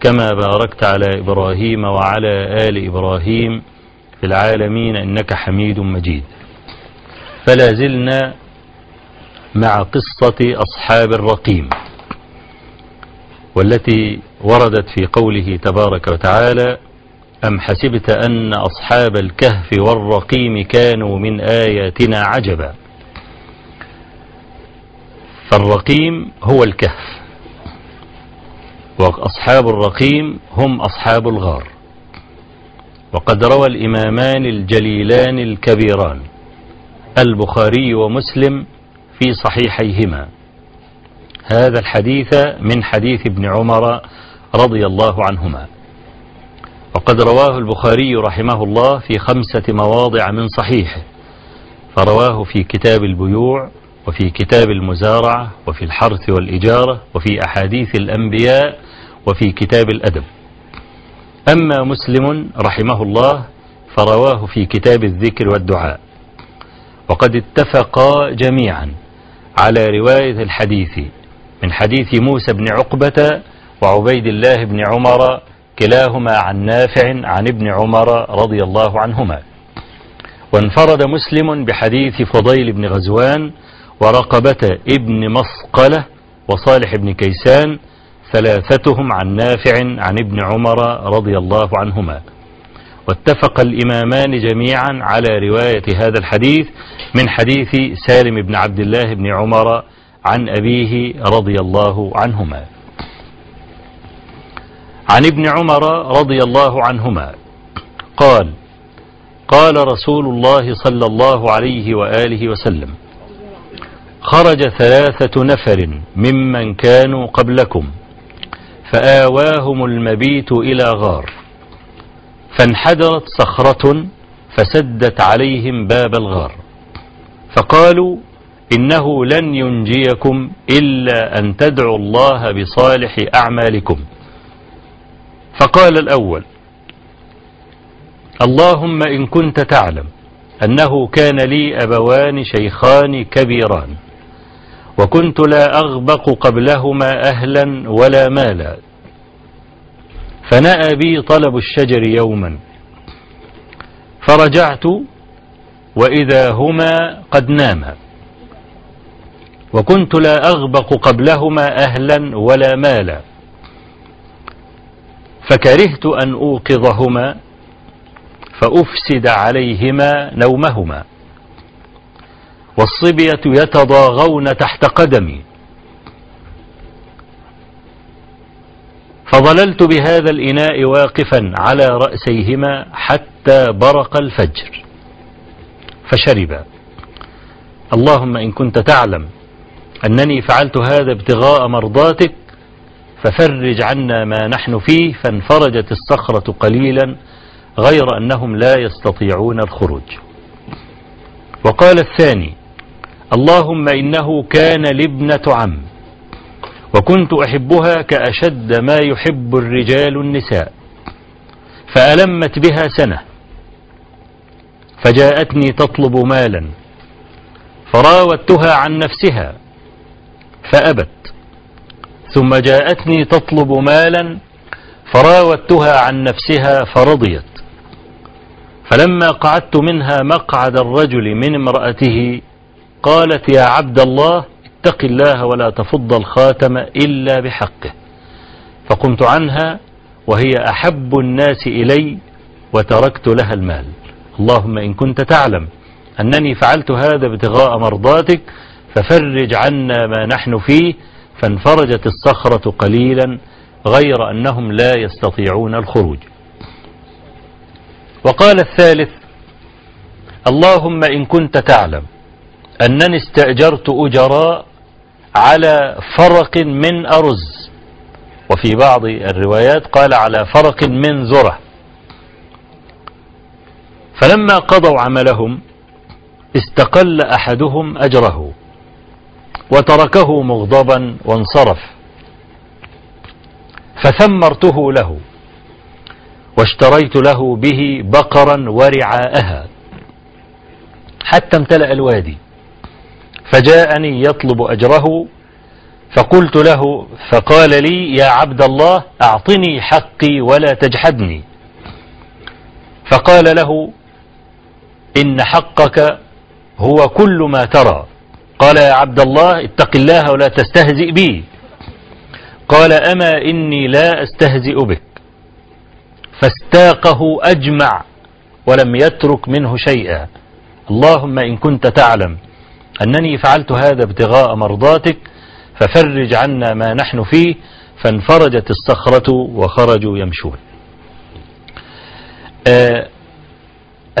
كما باركت على إبراهيم وعلى آل إبراهيم في العالمين إنك حميد مجيد. فلا زلنا مع قصة أصحاب الرقيم والتي وردت في قوله تبارك وتعالى أم حسبت أن أصحاب الكهف والرقيم كانوا من آياتنا عجبا؟ فالرقيم هو الكهف. وأصحاب الرقيم هم أصحاب الغار. وقد روى الإمامان الجليلان الكبيران البخاري ومسلم في صحيحيهما. هذا الحديث من حديث ابن عمر رضي الله عنهما. وقد رواه البخاري رحمه الله في خمسة مواضع من صحيحه فرواه في كتاب البيوع وفي كتاب المزارعة وفي الحرث والإجارة وفي أحاديث الأنبياء وفي كتاب الأدب. أما مسلم رحمه الله فرواه في كتاب الذكر والدعاء. وقد اتفقا جميعا على رواية الحديث من حديث موسى بن عقبة وعبيد الله بن عمر كلاهما عن نافع عن ابن عمر رضي الله عنهما. وانفرد مسلم بحديث فضيل بن غزوان ورقبة ابن مسقلة وصالح بن كيسان ثلاثتهم عن نافع عن ابن عمر رضي الله عنهما. واتفق الإمامان جميعا على رواية هذا الحديث من حديث سالم بن عبد الله بن عمر عن أبيه رضي الله عنهما. عن ابن عمر رضي الله عنهما قال قال رسول الله صلى الله عليه وآله وسلم خرج ثلاثة نفر ممن كانوا قبلكم فآواهم المبيت إلى غار فانحدرت صخرة فسدت عليهم باب الغار فقالوا إنه لن ينجيكم إلا أن تدعوا الله بصالح أعمالكم. فقال الأول اللهم إن كنت تعلم أنه كان لي أبوان شيخان كبيران وكنت لا أغبق قبلهما أهلا ولا مالا. فنأى بي طلب الشجر يوما. فرجعت وإذا هما قد ناما. وكنت لا أغبق قبلهما أهلا ولا مالا. فكرهت أن أوقظهما فأفسد عليهما نومهما. والصبية يتضاغون تحت قدمي. فظللت بهذا الإناء واقفا على رأسيهما حتى برق الفجر. فشربا اللهم إن كنت تعلم أنني فعلت هذا ابتغاء مرضاتك ففرج عنا ما نحن فيه فانفرجت الصخرة قليلا غير أنهم لا يستطيعون الخروج. وقال الثاني اللهم إنه كان لابنة عم وكنت أحبها كأشد ما يحب الرجال النساء فألمت بها سنة فجاءتني تطلب مالا فراودتها عن نفسها فأبت ثم جاءتني تطلب مالا فراودتها عن نفسها فرضيت فلما قعدت منها مقعد الرجل من امرأته قالت يا عبد الله اتق الله ولا تفض الخاتم إلا بحقه. فقمت عنها وهي أحب الناس إلي وتركت لها المال. اللهم إن كنت تعلم أنني فعلت هذا ابتغاء مرضاتك ففرج عنا ما نحن فيه. فانفرجت الصخرة قليلا غير أنهم لا يستطيعون الخروج. وقال الثالث اللهم إن كنت تعلم أنني استأجرت أجراء على فرق من أرز. وفي بعض الروايات قال على فرق من ذرة. فلما قضوا عملهم استقل أحدهم أجره وتركه مغضبا وانصرف. فثمرته له واشتريت له به بقرا ورعاءها. حتى امتلأ الوادي. فجاءني يطلب أجره فقلت له فقال لي يا عبد الله أعطني حقي ولا تجحدني. فقال له إن حقك هو كل ما ترى. قال يا عبد الله اتق الله ولا تستهزئ بي. قال أما إني لا أستهزئ بك. فاستاقه أجمع ولم يترك منه شيئا. اللهم إن كنت تعلم. أنني فعلت هذا ابتغاء مرضاتك ففرج عنا ما نحن فيه فانفرجت الصخرة وخرجوا يمشون. آه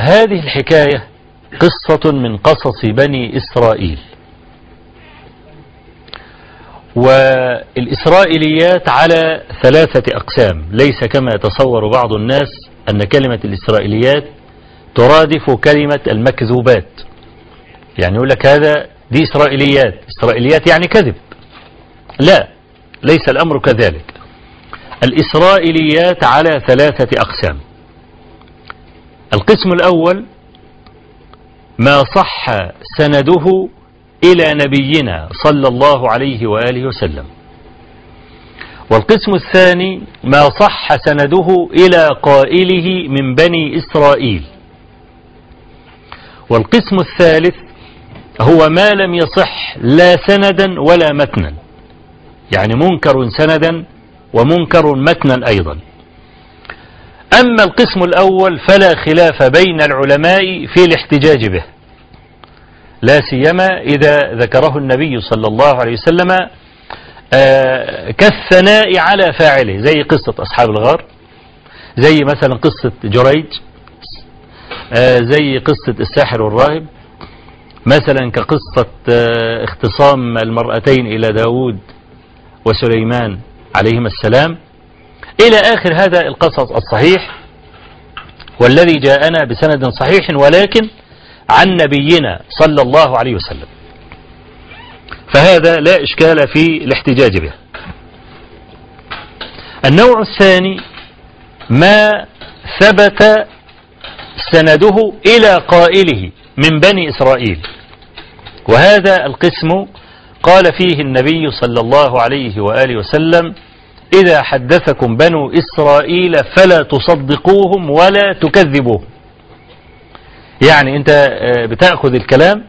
هذه الحكاية قصة من قصص بني إسرائيل. والإسرائيليات على ثلاثة أقسام. ليس كما يتصور بعض الناس أن كلمة الإسرائيليات ترادف كلمة المكذوبات. يعني يقول لك هذا دي إسرائيليات. إسرائيليات يعني كذب. لا ليس الأمر كذلك. الإسرائيليات على ثلاثة أقسام. القسم الأول ما صح سنده إلى نبينا صلى الله عليه وآله وسلم. والقسم الثاني ما صح سنده إلى قائله من بني إسرائيل. والقسم الثالث هو ما لم يصح لا سندا ولا متنا. يعني منكر سندا ومنكر متنا أيضا. أما القسم الأول فلا خلاف بين العلماء في الاحتجاج به. لا سيما إذا ذكره النبي صلى الله عليه وسلم آه، كالثناء على فاعله زي قصة أصحاب الغار زي مثلا قصة جريج آه، زي قصة الساحر والراهب مثلا كقصة آه، اختصام المرأتين إلى داود وسليمان عليهما السلام. إلى آخر هذا القصص الصحيح والذي جاءنا بسند صحيح ولكن عن نبينا صلى الله عليه وسلم. فهذا لا إشكال في الاحتجاج به. النوع الثاني ما ثبت سنده إلى قائله. من بني إسرائيل. وهذا القسم قال فيه النبي صلى الله عليه وآله وسلم إذا حدثكم بنو إسرائيل فلا تصدقوهم ولا تكذبوهم. يعني أنت آه، بتأخذ الكلام.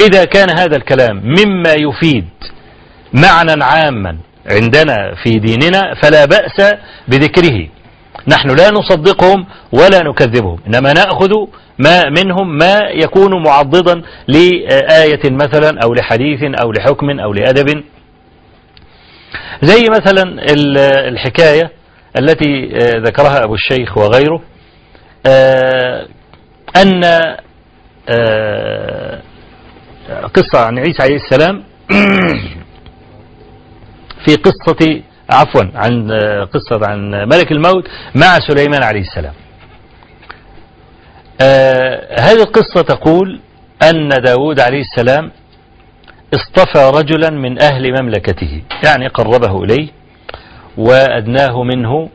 إذا كان هذا الكلام مما يفيد معنى عاما عندنا في ديننا فلا بأس بذكره. نحن لا نصدقهم ولا نكذبهم. إنما نأخذ ما منهم ما يكون معضدا لآية مثلا أو لحديث أو لحكم أو لأدب. زي مثلا الحكاية التي آه، ذكرها أبو الشيخ وغيره آه، أن آه، قصة عن عيسى عليه السلام في قصة عفوا عن قصة عن ملك الموت مع سليمان عليه السلام. هذه القصة تقول أن داود عليه السلام اصطفى رجلا من أهل مملكته يعني قربه إليه وأدناه منه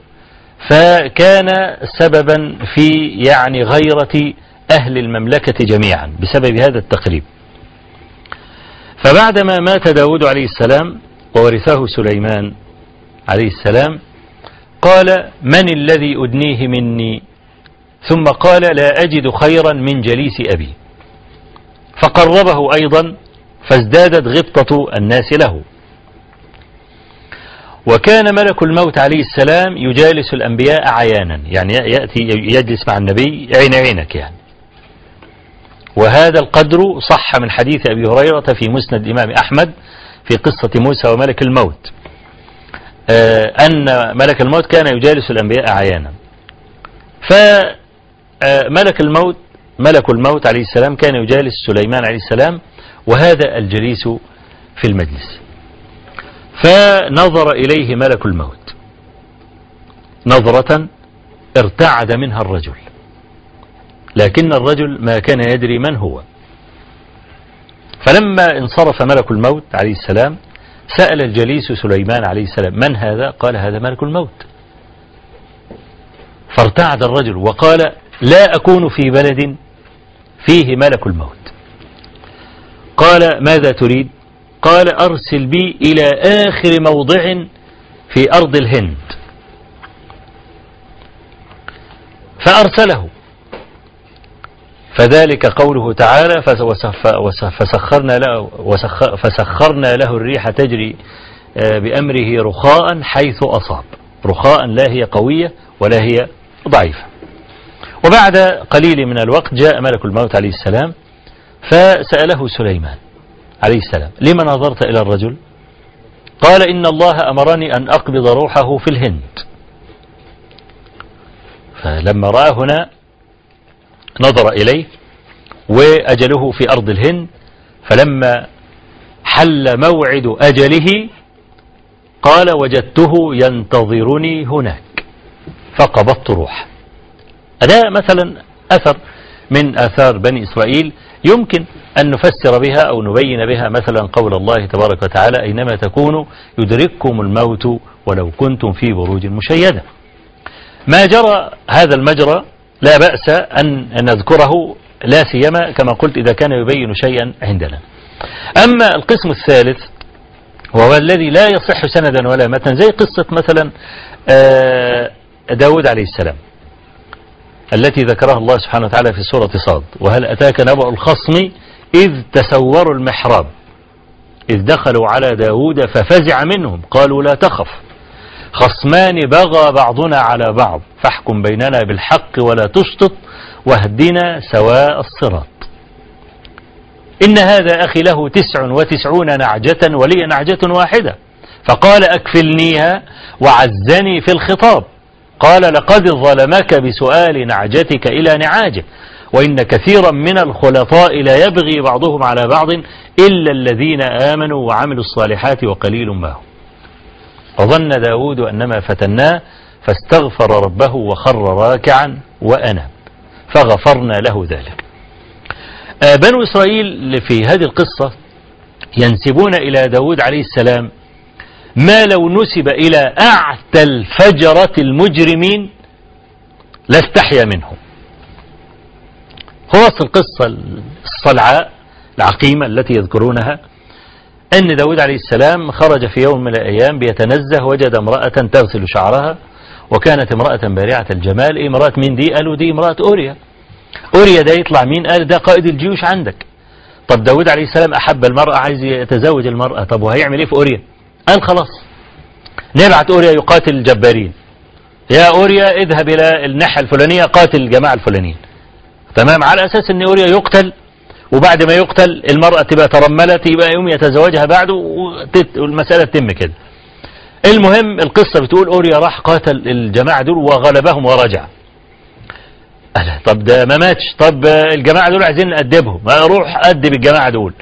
فكان سببا في يعني غيرة أهل المملكة جميعا بسبب هذا التقريب. فبعدما مات داود عليه السلام وورثه سليمان عليه السلام قال من الذي أدنيه مني؟ ثم قال لا أجد خيرا من جليس أبي. فقربه أيضا فازدادت غبطة الناس له. وكان ملك الموت عليه السلام يجالس الأنبياء عيانا يعني يأتي يجلس مع النبي عين عينك يعني. وهذا القدر صح من حديث أبي هريرة في مسند الإمام أحمد في قصة موسى وملك الموت. أن ملك الموت كان يجالس الأنبياء عيانا فملك الموت ملك الموت عليه السلام كان يجالس سليمان عليه السلام وهذا الجليس في المجلس. فنظر إليه ملك الموت. نظرة ارتعد منها الرجل. لكن الرجل ما كان يدري من هو. فلما انصرف ملك الموت عليه السلام سأل الجليس سليمان عليه السلام من هذا؟ قال هذا ملك الموت. فارتعد الرجل وقال لا أكون في بلد فيه ملك الموت. قال ماذا تريد؟ قال أرسل بي إلى آخر موضع في أرض الهند. فأرسله. فذلك قوله تعالى فسخرنا له, فسخرنا له الريح تجري آه، بأمره رخاء حيث أصاب. رخاء لا هي قوية ولا هي ضعيفة. وبعد قليل من الوقت جاء ملك الموت عليه السلام فسأله سليمان عليه السلام لما نظرت إلى الرجل؟ قال إن الله أمرني أن أقبض روحه في الهند. فلما رأى هنا نظر إليه وأجله في أرض الهند فلما حل موعد أجله قال وجدته ينتظرني هناك. فقبضت روحه. هذا مثلا أثر من آثار بني إسرائيل يمكن أن نفسر بها أو نبين بها مثلا قول الله تبارك وتعالى أينما تكونوا يدرككم الموت ولو كنتم في بروج مشيدة. ما جرى هذا المجرى لا بأس أن نذكره لا سيما كما قلت إذا كان يبين شيئا عندنا. أما القسم الثالث وهو الذي لا يصح سندا ولا متن زي قصة مثلا آه، داود عليه السلام التي ذكرها الله سبحانه وتعالى في سورة صاد وهل أتاك نبأ الخصم إذ تسوروا المحراب إذ دخلوا على داود ففزع منهم قالوا لا تخف. خصمان بغى بعضنا على بعض فاحكم بيننا بالحق ولا تشطط واهدنا سواء الصراط. إن هذا أخي له تسع وتسعون نعجة ولي نعجة واحدة. فقال أكفلنيها وعزني في الخطاب. قال لقد ظلمك بسؤال نعجتك إلى نعاجه وإن كثيرا من الخلطاء لا يبغي بعضهم على بعض إلا الذين آمنوا وعملوا الصالحات وقليل ما هم. وظن داود أنما فتناه فاستغفر ربه وخر راكعا وأناب. فغفرنا له ذلك. آه، بنو إسرائيل في هذه القصة ينسبون إلى داود عليه السلام ما لو نسب إلى أعتى الفجرة المجرمين لاستحيا منهم. هو القصة الصلعاء العقيمة التي يذكرونها أن داود عليه السلام خرج في يوم من الأيام بيتنزه وجد امرأة تغسل شعرها وكانت امرأة بارعة الجمال إيه امرأة مين دي قالوا دي امرأة أوريا. أوريا ده يطلع مين قال ده قائد الجيوش عندك. طب داود عليه السلام أحب المرأة عايز يتزوج المرأة طب وهيعمل إيه في أوريا؟ قال خلاص. نبعت أوريا يقاتل الجبارين؟ يا أوريا اذهب إلى الناحية الفلانية قاتل الجماعة الفلانيين. تمام على أساس أن أوريا يقتل وبعد ما يقتل المرأة تبقى ترملت يبقى يوم يتزوجها بعده والمسألة تتم كده. المهم القصة بتقول أوريا راح قاتل الجماعة دول وغلبهم ورجع. ألا طب ده ما ماتش طب الجماعة دول عايزين نأدبهم أروح أدب الجماعة دول.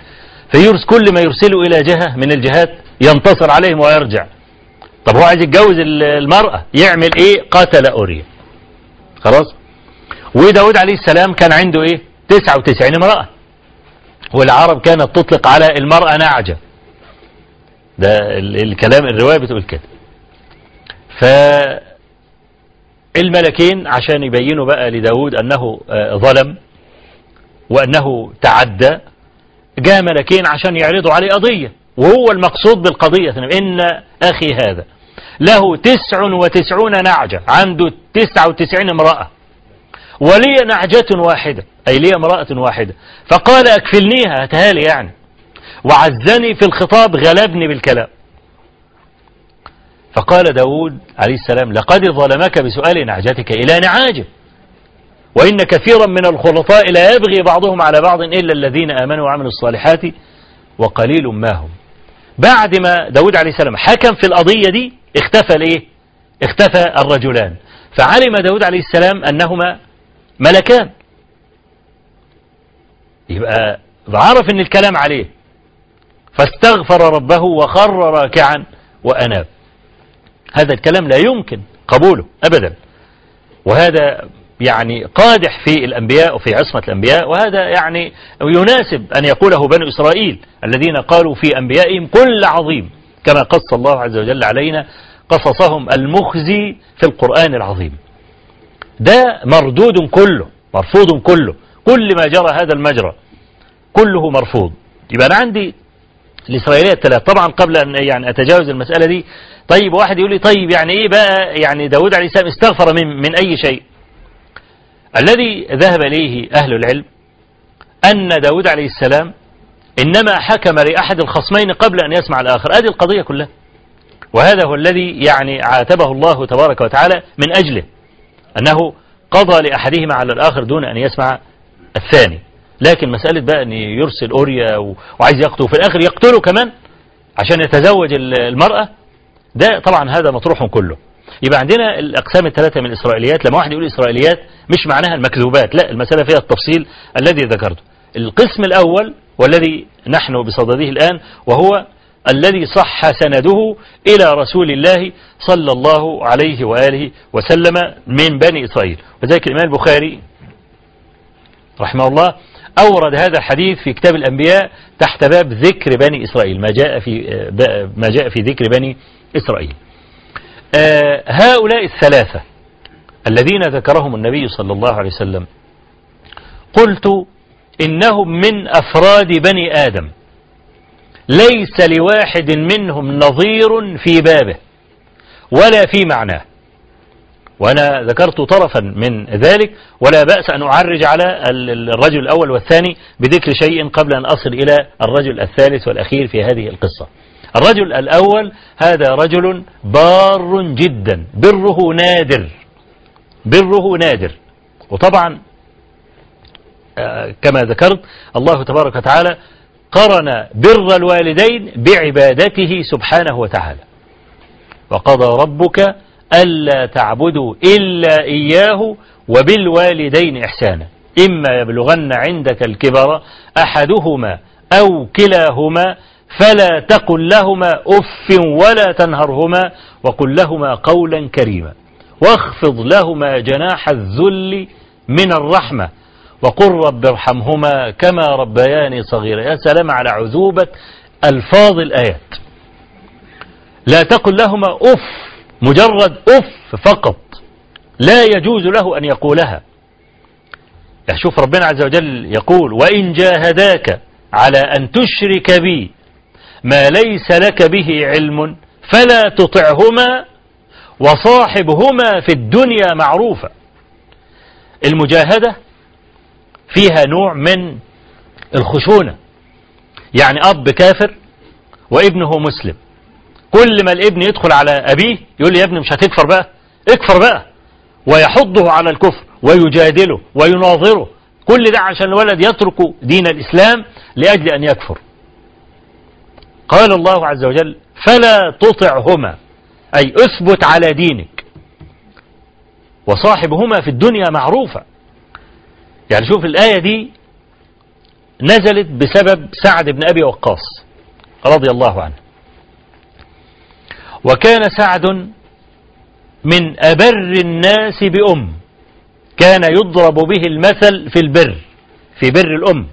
فيرس كل ما يرسلوا إلى جهة من الجهات ينتصر عليهم ويرجع. طب هو عايز يتجوز المرأة يعمل إيه؟ قتل أوريا. خلاص؟ وداود عليه السلام كان عنده إيه؟ 99 امرأة. والعرب كانت تطلق على المرأة نعجة ده الكلام الرواية بتقول كده. فالملكين عشان يبينوا بقى لداود أنه آه، ظلم وأنه تعدى جاء ملكين عشان يعرضوا عليه قضية وهو المقصود بالقضية. إن أخي هذا له تسع وتسعون نعجة عنده تسع وتسعين امرأة ولي نعجة واحدة. أي لي امرأة واحدة. فقال أكفلنيها هتهالي يعني. وعزني في الخطاب غلبني بالكلام. فقال داود عليه السلام لقد ظلمك بسؤال نعجتك إلى نعاجه. وإن كثيرا من الخلطاء لا يبغي بعضهم على بعض إلا الذين آمنوا وعملوا الصالحات وقليل ما هم. بعد ما داود عليه السلام حكم في القضية دي اختفى الايه اختفى الرجلان. فعلم داود عليه السلام أنهما ملكان. يبقى عرف إن الكلام عليه. فاستغفر ربه وخر راكعا وأناب. هذا الكلام لا يمكن قبوله أبدا. وهذا يعني قادح في الأنبياء وفي عصمة الأنبياء. وهذا يعني يناسب أن يقوله بنو إسرائيل الذين قالوا في أنبيائهم كل عظيم. كما قص الله عز وجل علينا قصصهم المخزي في القرآن العظيم. ده مردود كله مرفوض كله. كل ما جرى هذا المجرى كله مرفوض. يبقى أنا عندي الإسرائيلية الثلاث. طبعا قبل أن يعني أتجاوز المسألة دي طيب واحد يقول لي طيب يعني إيه بقى؟ يعني داود عليه السلام استغفر من, من أي شيء؟ الذي ذهب إليه أهل العلم أن داود عليه السلام إنما حكم لأحد الخصمين قبل أن يسمع الآخر. هذه القضية كلها. وهذا هو الذي يعني عاتبه الله تبارك وتعالى من أجله أنه قضى لأحدهما على الآخر دون أن يسمع الثاني. لكن مسألة بقى أن يرسل أوريا وعايز يقتله في الآخر يقتله كمان عشان يتزوج المرأة ده طبعا هذا مطروح كله. يبقى عندنا الأقسام الثلاثة من الإسرائيليات لما واحد يقول إسرائيليات مش معناها المكذوبات لا المسألة فيها التفصيل الذي ذكرته. القسم الأول والذي نحن بصدده الآن وهو الذي صح سنده إلى رسول الله صلى الله عليه وآله وسلم من بني إسرائيل. وذلك الإمام البخاري رحمه الله أورد هذا الحديث في كتاب الأنبياء تحت باب ذكر بني إسرائيل ما جاء في ما جاء في ذكر بني إسرائيل. آه، هؤلاء الثلاثة الذين ذكرهم النبي صلى الله عليه وسلم قلت إنهم من أفراد بني آدم ليس لواحد منهم نظير في بابه ولا في معناه. وأنا ذكرت طرفا من ذلك ولا بأس أن أعرج على الرجل الأول والثاني بذكر شيء قبل أن أصل إلى الرجل الثالث والأخير في هذه القصة. الرجل الأول هذا رجل بار جدا بره نادر بره نادر. وطبعا آه، كما ذكرت الله تبارك وتعالى قرن بر الوالدين بعبادته سبحانه وتعالى. وقضى ربك ألا تعبدوا إلا إياه وبالوالدين إحسانا. إما يبلغن عندك الكبر أحدهما أو كلاهما فلا تقل لهما أف ولا تنهرهما وقل لهما قولا كريما. واخفض لهما جناح الذل من الرحمة وقل رب ارحمهما كما ربياني صغيرا. يا سلام على عذوبة ألفاظ الآيات. لا تقل لهما أف مجرد أف فقط لا يجوز له أن يقولها. شوف ربنا عز وجل يقول وإن جاهداك على أن تشرك بي ما ليس لك به علم فلا تطعهما وصاحبهما في الدنيا معروفة المجاهدة فيها نوع من الخشونة. يعني أب كافر وابنه مسلم. كل ما الابن يدخل على أبيه يقول لي يا ابني مش هتكفر بقى؟ اكفر بقى. ويحضه على الكفر ويجادله ويناظره. كل ده عشان الولد يترك دين الإسلام لأجل أن يكفر. قال الله عز وجل فلا تطعهما أي اثبت على دينك. وصاحبهما في الدنيا معروفة. يعني شوف الآية دي نزلت بسبب سعد بن أبي وقاص رضي الله عنه. وكان سعد من أبر الناس بأم. كان يضرب به المثل في البر في بر الأم.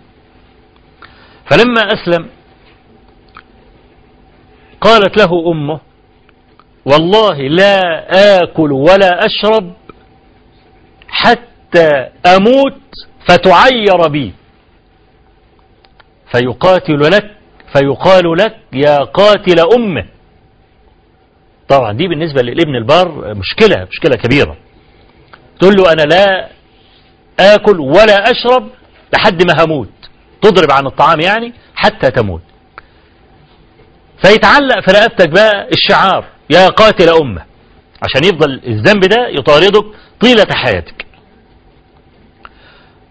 فلما أسلم قالت له أمه والله لا آكل ولا أشرب حتى أموت فتعير بي. فيقاتل لك فيقال لك يا قاتل أمه. طبعا دي بالنسبة للابن البار مشكلة مشكلة كبيرة. تقول له أنا لا آكل ولا أشرب لحد ما هموت. تضرب عن الطعام يعني حتى تموت. فيتعلق في رقبتك بقى الشعار يا قاتل أمة. عشان يفضل الذنب ده يطاردك طيلة حياتك.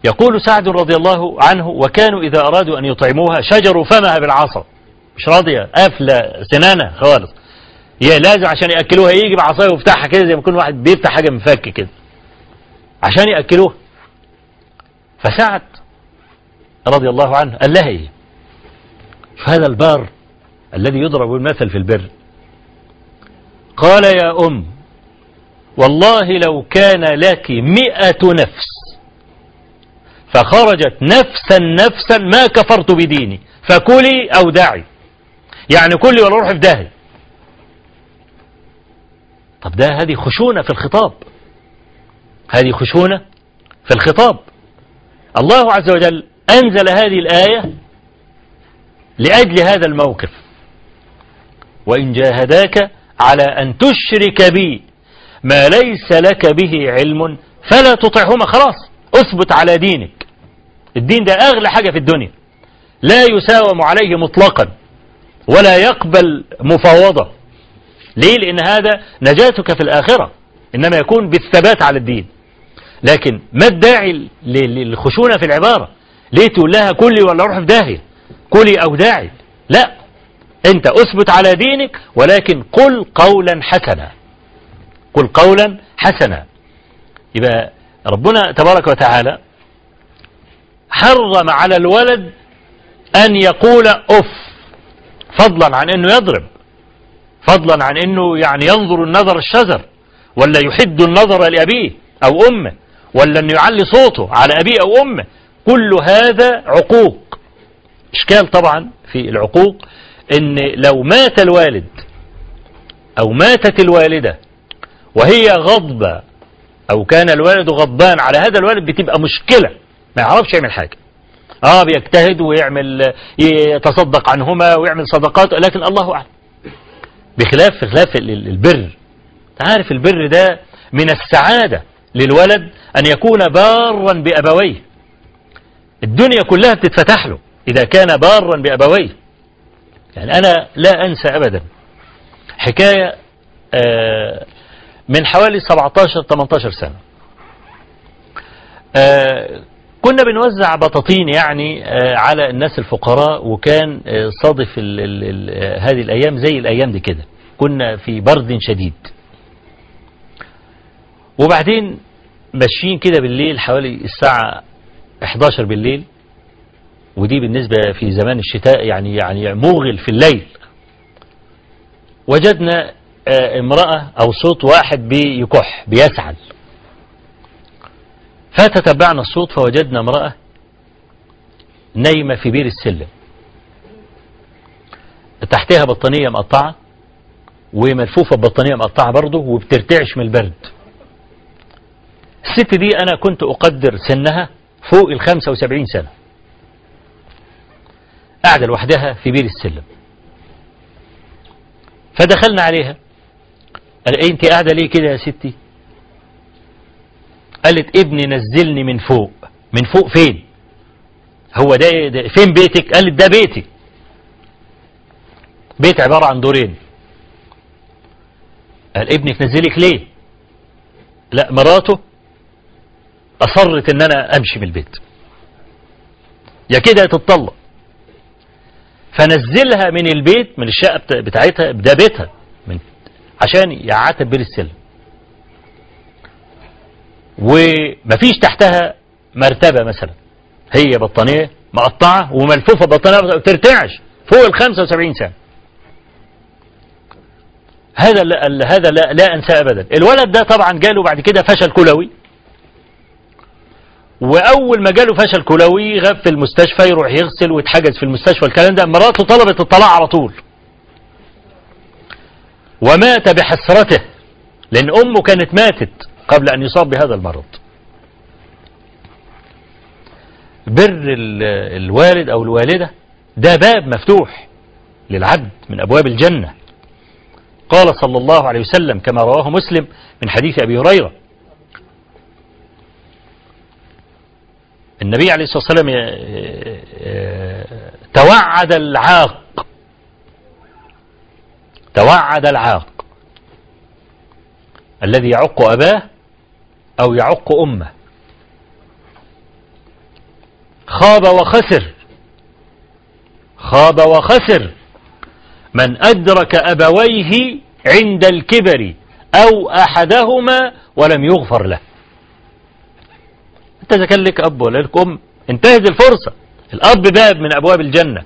يقول سعد رضي الله عنه وكانوا إذا أرادوا أن يطعموها شجروا فمها بالعصا. مش راضية قافلة سنانها خالص. هي لازم عشان يأكلوها يجي بعصاية ويفتحها كده زي ما يكون واحد بيفتح حاجة من فك كده. عشان يأكلوها. فسعد رضي الله عنه. قال لها إيه؟ هذا البار الذي يضرب المثل في البر. قال يا أم والله لو كان لك مئة نفس فخرجت نفسا نفسا ما كفرت بديني. فكلي أو دعي. يعني كلي ولا روحي في داهي طب ده هذه خشونة في الخطاب. هذه خشونة في الخطاب. الله عز وجل أنزل هذه الآية لأجل هذا الموقف. وإن جاهداك على أن تشرك بي ما ليس لك به علم فلا تطعهما. خلاص أثبت على دينك. الدين ده أغلى حاجة في الدنيا. لا يساوم عليه مطلقا ولا يقبل مفاوضة. ليه؟ لأن هذا نجاتك في الآخرة إنما يكون بالثبات على الدين. لكن ما الداعي للخشونة في العبارة؟ ليه تقول لها كلي ولا روح في داهية. كلي أو داعي. لا. أنت أثبت على دينك ولكن قل قولا حسنا. قل قولا حسنا. يبقى ربنا تبارك وتعالى حرم على الولد أن يقول أف فضلا عن أنه يضرب. فضلا عن أنه يعني ينظر النظر الشزر ولا يحد النظر لأبيه أو أمه ولا أنه يعلي صوته على أبيه أو أمه. كل هذا عقوق. إشكال طبعا في العقوق أن لو مات الوالد أو ماتت الوالدة وهي غضبة أو كان الوالد غضبان على هذا الوالد بتبقى مشكلة. ما يعرفش يعمل حاجة. آه بيجتهد ويعمل يتصدق عنهما ويعمل صدقات لكن الله أعلم. بخلاف خلاف البر. عارف البر ده من السعادة للولد أن يكون بارا بأبويه. الدنيا كلها بتتفتح له إذا كان بارا بأبويه. يعني أنا لا أنسى أبدا حكاية من حوالي 17-18 سنة. كنا بنوزع بطاطين يعني على الناس الفقراء وكان صادف ال ال ال هذه الأيام زي الأيام دي كده. كنا في برد شديد. وبعدين ماشيين كده بالليل حوالي الساعة 11 بالليل. ودي بالنسبة في زمان الشتاء يعني يعني موغل في الليل. وجدنا امرأة أو صوت واحد بيكح بيسعل. فتتبعنا الصوت فوجدنا امرأة نايمة في بير السلم. تحتها بطانية مقطعة وملفوفة ببطانية مقطعة برضه وبترتعش من البرد. الست دي أنا كنت أقدر سنها فوق ال 75 سنة. قاعدة لوحدها في بير السلم. فدخلنا عليها. قال انت قاعدة ليه كده يا ستي؟ قالت ابني نزلني من فوق. من فوق فين؟ هو ده, ده فين بيتك؟ قالت ده بيتي. بيت عبارة عن دورين. قال ابنك نزلك ليه؟ لا مراته أصرت إن أنا أمشي من البيت. يا كده تتطلق. فنزلها من البيت من الشقة بتاعتها ده بيتها من عشان يقعدها بير السلم ومفيش تحتها مرتبة مثلا. هي بطانية مقطعة وملفوفة بطانية ما بترتعش فوق ال 75 سنة. هذا لا هذا لا, لا أنساه ابدا. الولد ده طبعا جاله بعد كده فشل كلوي. وأول ما جاله فشل كلوي غاب في المستشفى يروح يغسل ويتحجز في المستشفى الكلام ده. مراته طلبت الطلاق على طول. ومات بحسرته لأن أمه كانت ماتت. قبل أن يصاب بهذا المرض. بر الوالد أو الوالدة ده باب مفتوح للعبد من أبواب الجنة. قال صلى الله عليه وسلم كما رواه مسلم من حديث أبي هريرة. النبي عليه الصلاة والسلام توعد العاق. توعد العاق. الذي يعق أباه أو يعق أمه. خاب وخسر. خاب وخسر. من أدرك أبويه عند الكبر أو أحدهما ولم يغفر له. أنت إذا كان لك أب ولا لك أم انتهز الفرصة. الأب باب من أبواب الجنة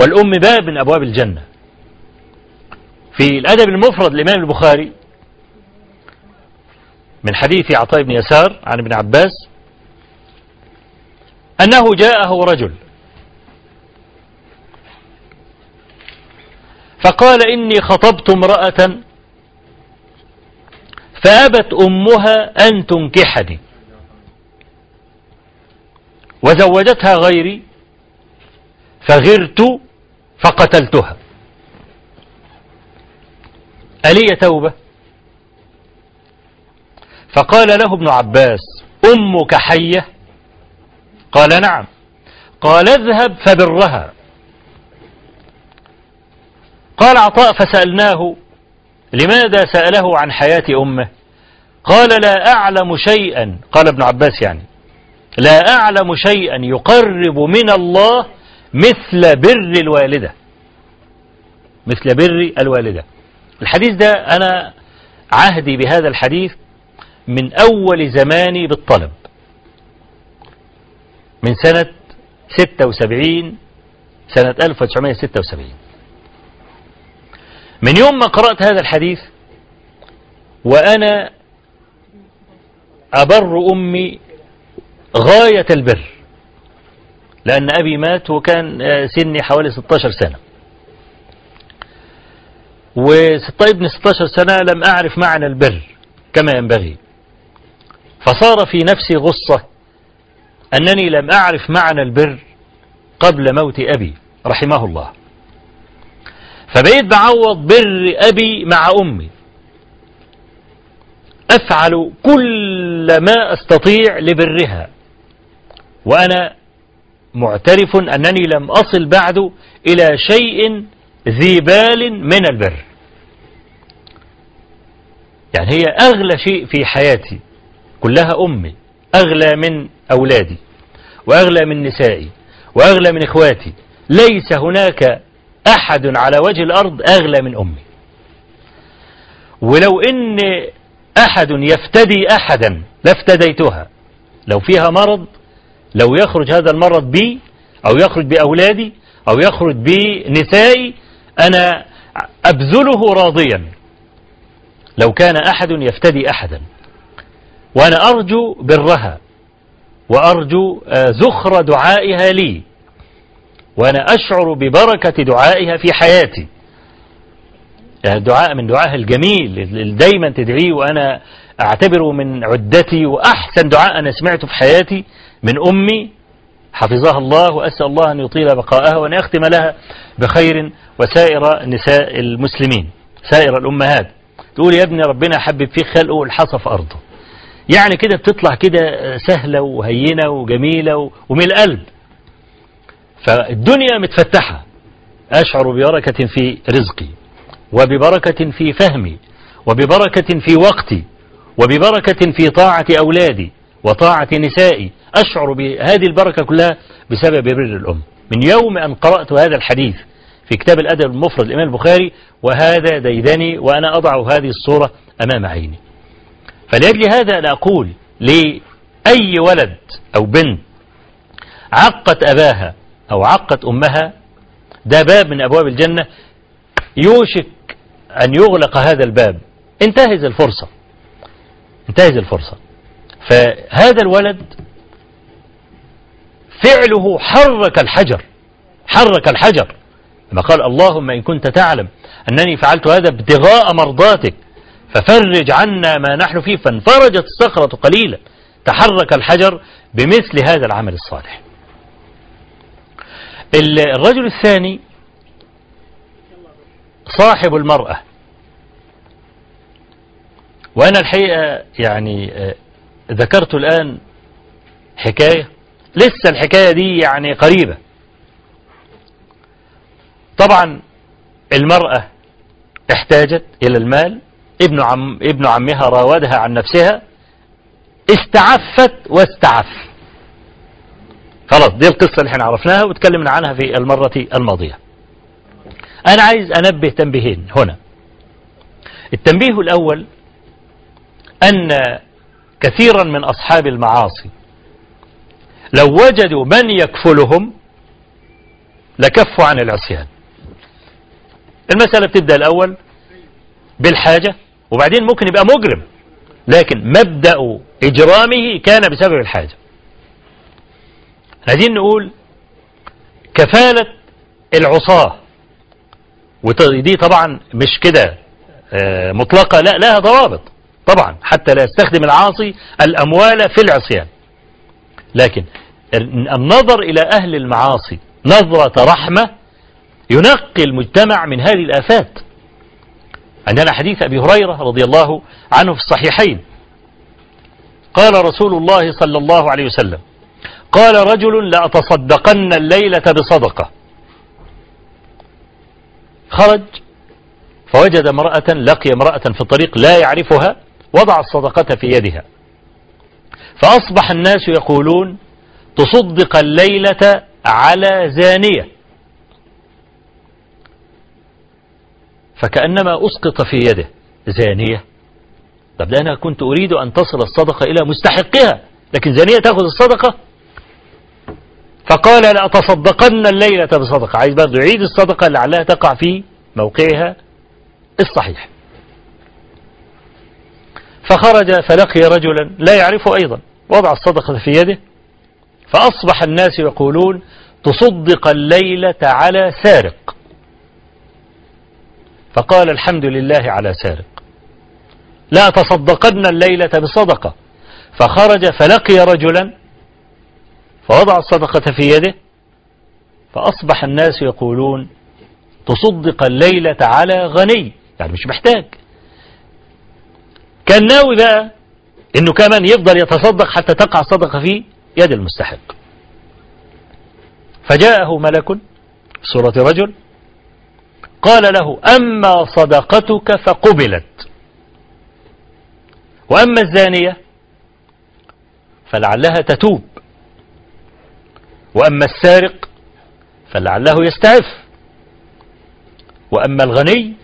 والأم باب من أبواب الجنة. في الأدب المفرد للإمام البخاري من حديث عطاء بن يسار عن ابن عباس أنه جاءه رجل. فقال إني خطبت امرأة فأبت أمها أن تنكحني. وزوجتها غيري فغرت فقتلتها. ألي توبة؟ فقال له ابن عباس أمك حية؟ قال نعم. قال اذهب فبرها. قال عطاء فسألناه لماذا سأله عن حياة أمه؟ قال لا أعلم شيئا. قال ابن عباس يعني لا أعلم شيئا يقرب من الله مثل بر الوالدة. مثل بر الوالدة. الحديث ده أنا عهدي بهذا الحديث من أول زماني بالطلب. من سنة 76 سنة 1976 من يوم ما قرأت هذا الحديث وأنا أبر أمي غاية البر لأن أبي مات وكان سني حوالي 16 سنة. وابن 16 سنة لم أعرف معنى البر كما ينبغي. فصار في نفسي غصة أنني لم أعرف معنى البر قبل موت أبي رحمه الله. فبقيت بعوض بر أبي مع أمي. أفعل كل ما أستطيع لبرها. وأنا معترف أنني لم أصل بعد إلى شيء ذي بال من البر. يعني هي أغلى شيء في حياتي. كلها أمي أغلى من أولادي وأغلى من نسائي وأغلى من إخواتي. ليس هناك أحد على وجه الأرض أغلى من أمي. ولو إن أحد يفتدي أحدا لافتديتها لو فيها مرض لو يخرج هذا المرض بي أو يخرج بأولادي أو يخرج بنسائي أنا أبذله راضيا. لو كان أحد يفتدي أحدا. وأنا أرجو برها وأرجو زخر دعائها لي. وأنا أشعر ببركة دعائها في حياتي. الدعاء من دعائها الجميل اللي دايما تدعيه وأنا أعتبره من عدتي وأحسن دعاء أنا سمعته في حياتي من أمي. حفظها الله وأسأل الله أن يطيل بقاءها وأن يختم لها بخير وسائر نساء المسلمين سائر الأمهات. تقول يا ابني ربنا حبب فيه خلقه الحصى في أرضه. يعني كده بتطلع كده سهلة وهينة وجميلة ومن القلب. فالدنيا متفتحة. أشعر ببركة في رزقي وببركة في فهمي وببركة في وقتي وببركة في طاعة أولادي وطاعة نسائي. أشعر بهذه البركة كلها بسبب بر الأم. من يوم أن قرأت هذا الحديث في كتاب الأدب المفرد الإمام البخاري وهذا ديدني وأنا أضع هذه الصورة أمام عيني. فلأجل هذا أنا أقول لأي ولد أو بنت عقت أباها أو عقت أمها ده باب من أبواب الجنة يوشك أن يغلق هذا الباب. انتهز الفرصة. انتهز الفرصة. فهذا الولد فعله حرك الحجر. حرك الحجر. لما قال اللهم إن كنت تعلم أنني فعلت هذا ابتغاء مرضاتك. ففرج عنا ما نحن فيه. فانفرجت الصخرة قليلا. تحرك الحجر بمثل هذا العمل الصالح. الرجل الثاني صاحب المرأة. وأنا الحقيقة يعني ذكرت الآن حكاية. لسه الحكاية دي يعني قريبة. طبعا المرأة احتاجت إلى المال. ابن, عم ابن عمها راودها عن نفسها استعفت واستعف. خلاص دي القصة اللي إحنا عرفناها وتكلمنا عنها في المرة الماضية. أنا عايز أنبه تنبيهين هنا. التنبيه الأول أن كثيرا من أصحاب المعاصي لو وجدوا من يكفلهم لكفوا عن العصيان. المسألة بتبدأ الأول بالحاجة وبعدين ممكن يبقى مجرم. لكن مبدأ إجرامه كان بسبب الحاجة. عايزين نقول كفالة العصاة ودي طبعا مش كده آه، مطلقة لا لها ضوابط. طبعا حتى لا يستخدم العاصي الأموال في العصيان. لكن النظر إلى أهل المعاصي نظرة رحمة ينقي المجتمع من هذه الآفات. عندنا حديث أبي هريرة رضي الله عنه في الصحيحين. قال رسول الله صلى الله عليه وسلم قال رجل لأتصدقن الليلة بصدقة. خرج فوجد امرأة لقي امرأة في الطريق لا يعرفها وضع الصدقة في يدها. فأصبح الناس يقولون تصدق الليلة على زانية. فكأنما أسقط في يده. زانية. طب ده أنا كنت أريد أن تصل الصدقة إلى مستحقها لكن زانية تأخذ الصدقة؟ فقال لأتصدقن الليلة بصدقة. عايز برضه يعيد الصدقة لعلها تقع في موقعها الصحيح. فخرج فلقي رجلا لا يعرفه أيضا. وضع الصدقة في يده. فأصبح الناس يقولون تصدق الليلة على سارق. فقال الحمد لله على سارق. لا تصدقن الليلة بصدقة. فخرج فلقي رجلا فوضع الصدقة في يده فأصبح الناس يقولون تصدق الليلة على غني. يعني مش محتاج. كان ناوي بقى إنه كمان يفضل يتصدق حتى تقع الصدقة في يد المستحق. فجاءه ملك في صورة رجل قال له أما صدقتك فقبلت. وأما الزانية فلعلها تتوب. وأما السارق فلعله يستعف. وأما الغني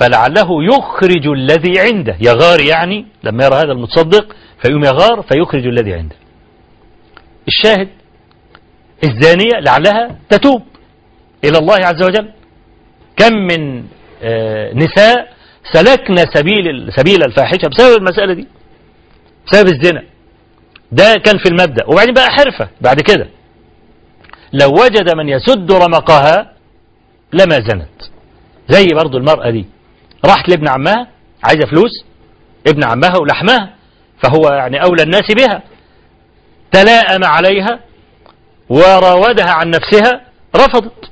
فلعله يخرج الذي عنده. يغار يعني لما يرى هذا المتصدق فيقوم يغار فيخرج الذي عنده. الشاهد الزانية لعلها تتوب إلى الله عز وجل. كم من آه، نساء سلكنا سبيل سبيل الفاحشة بسبب المسألة دي بسبب الزنا. ده كان في المبدأ. وبعدين بقى حرفة بعد كده. لو وجد من يسد رمقها لما زنت. زي برضو المرأة دي. راحت لابن عمها عايزة فلوس ابن عمها ولحمها فهو يعني أولى الناس بها. تلاءم عليها وراودها عن نفسها رفضت.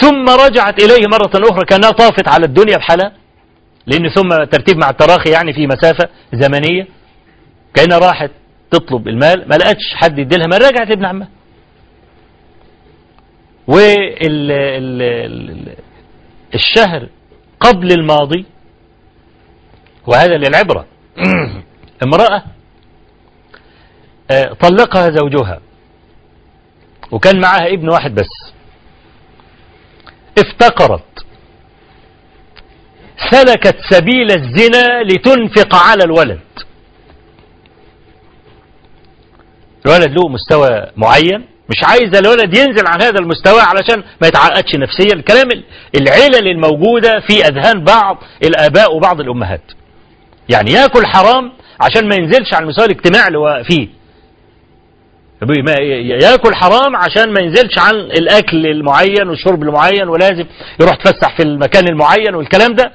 ثم رجعت إليه مرة أخرى كأنها طافت على الدنيا بحالها. لأن ثم ترتيب مع التراخي يعني في مسافة زمنية. كأنها راحت تطلب المال ما لقتش حد يديلها. ما رجعت لابن عمها. والشهر قبل الماضي وهذا للعبرة. امرأة آه، طلقها زوجها. وكان معها ابن واحد بس. افتقرت. سلكت سبيل الزنا لتنفق على الولد. الولد له مستوى معين مش عايز الولد ينزل عن هذا المستوى علشان ما يتعقدش نفسيا. الكلام العلل الموجودة في أذهان بعض الآباء وبعض الأمهات. يعني ياكل حرام عشان ما ينزلش على المستوى الاجتماعي اللي هو فيه. ياكل حرام عشان ما ينزلش عن الأكل المعين والشرب المعين ولازم يروح تفسح في المكان المعين والكلام ده.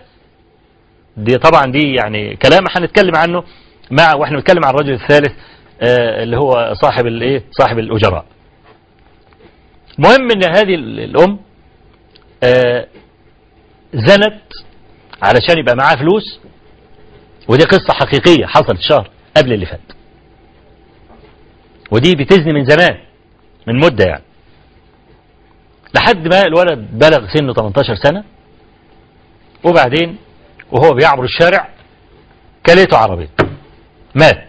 دي طبعا دي يعني كلام هنتكلم عنه مع وإحنا بنتكلم عن الرجل الثالث آه اللي هو صاحب الايه صاحب الأجراء. المهم إن هذه الأم آه زنت علشان يبقى معاها فلوس ودي قصة حقيقية حصلت شهر قبل اللي فات. ودي بتزني من زمان من مدة يعني. لحد ما الولد بلغ سنه 18 سنة وبعدين وهو بيعبر الشارع كليته عربية. مات.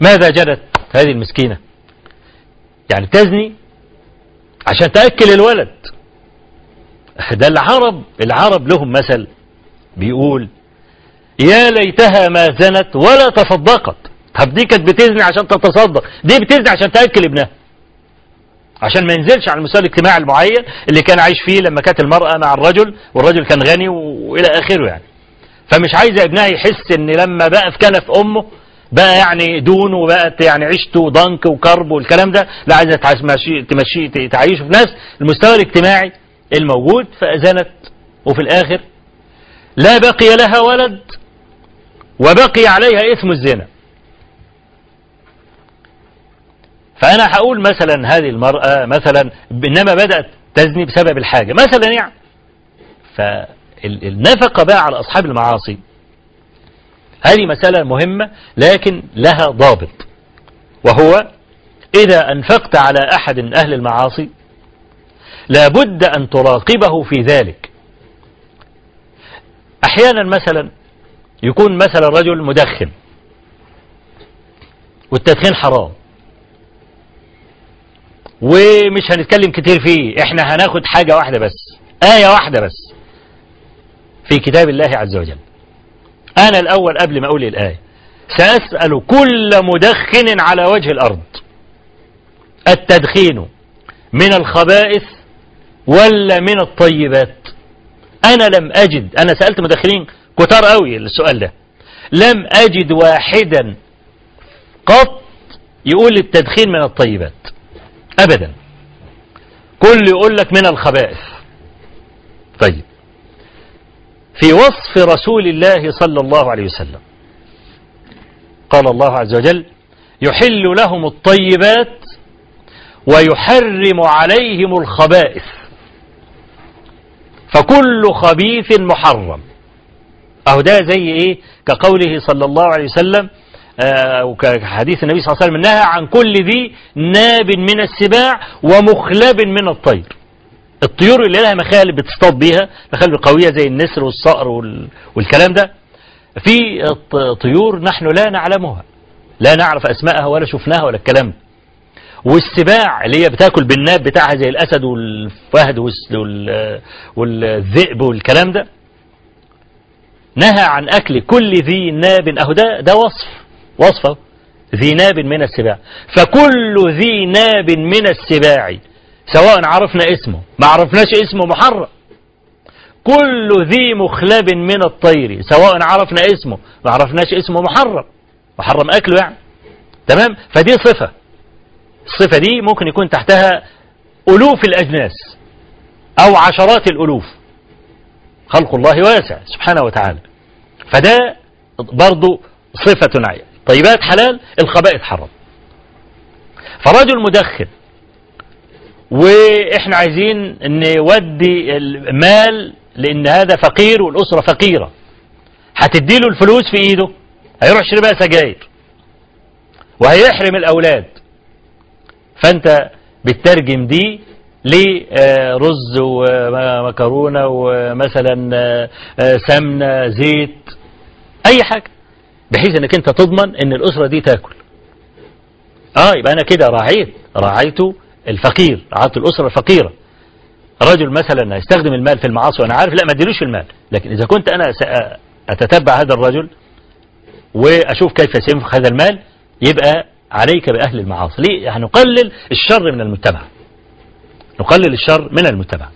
ماذا جدت هذه المسكينة؟ يعني تزني عشان تأكل الولد. ده العرب العرب لهم مثل بيقول يا ليتها ما زنت ولا تصدقت طب دي كانت بتزني عشان تتصدق دي بتزني عشان تأكل ابنها. عشان ما ينزلش على المستوى الاجتماعي المعين اللي كان عايش فيه لما كانت المرأة مع الرجل والرجل كان غني وإلى آخره يعني. فمش عايزة ابنها يحس إن لما بقى في كنف أمه بقى يعني دون وبقت يعني عيشته ضنك وكرب والكلام ده لا عايزة تمشي تمشي تعيشه في نفس المستوى الاجتماعي الموجود فأذنت وفي الآخر لا بقي لها ولد وبقي عليها اسم الزنا. فأنا هقول مثلا هذه المرأة مثلا إنما بدأت تزني بسبب الحاجة. مثلا يعني فالنفقة بقى على أصحاب المعاصي. هذه مسألة مهمة لكن لها ضابط وهو إذا أنفقت على أحد من أهل المعاصي لابد أن تراقبه في ذلك. أحيانا مثلا يكون مثلا رجل مدخن والتدخين حرام. ومش هنتكلم كتير فيه. إحنا هناخد حاجة واحدة بس. آية واحدة بس. في كتاب الله عز وجل. أنا الأول قبل ما أقول الآية. سأسأل كل مدخن على وجه الأرض. التدخين من الخبائث ولا من الطيبات؟ أنا لم أجد. أنا سألت مدخنين كتار قوي السؤال ده. لم أجد واحدا قط يقول التدخين من الطيبات. أبدا. كل يقول لك من الخبائث. طيب. في وصف رسول الله صلى الله عليه وسلم. قال الله عز وجل يحل لهم الطيبات ويحرم عليهم الخبائث. فكل خبيث محرم. أهو ده زي إيه؟ كقوله صلى الله عليه وسلم وكحديث النبي صلى الله عليه وسلم نهى عن كل ذي ناب من السباع ومخلب من الطير. الطيور اللي لها مخالب بتصطاد بيها مخالب قوية زي النسر والصقر والكلام ده. في طيور نحن لا نعلمها لا نعرف أسماءها ولا شفناها ولا الكلام. ده والسباع اللي هي بتاكل بالناب بتاعها زي الأسد والفهد والذئب والكلام ده نهى عن أكل كل ذي ناب أهو ده, ده وصف. وصفة. ذي ناب من السباع. فكل ذي ناب من السباع سواء عرفنا اسمه ما عرفناش اسمه محرم. كل ذي مخلب من الطير سواء عرفنا اسمه ما عرفناش اسمه محرم. محرم أكله يعني. تمام؟ فدي صفة. الصفة دي ممكن يكون تحتها ألوف الأجناس أو عشرات الألوف. خلق الله واسع سبحانه وتعالى. فده برضو صفة طيبات حلال الخبائث حرام. فرجل مدخن وإحنا عايزين نودي المال لأن هذا فقير والأسرة فقيرة. هتديله الفلوس في إيده هيروح يشتري بقى سجاير وهيحرم الأولاد. فأنت بتترجم دي لرز ومكرونة ومثلا سمنة زيت أي حاجة. بحيث انك انت تضمن ان الأسرة دي تاكل. آه يبقى أنا كده راعيت راعيت الفقير رعاية الأسرة الفقيرة. رجل مثلا يستخدم المال في المعاصي وأنا عارف لا ما اديلوش المال. لكن إذا كنت أنا أتتبع هذا الرجل وأشوف كيف سينفق هذا المال يبقى عليك بأهل المعاصي. ليه؟ هنقلل الشر من المجتمع. نقلل الشر من المجتمع.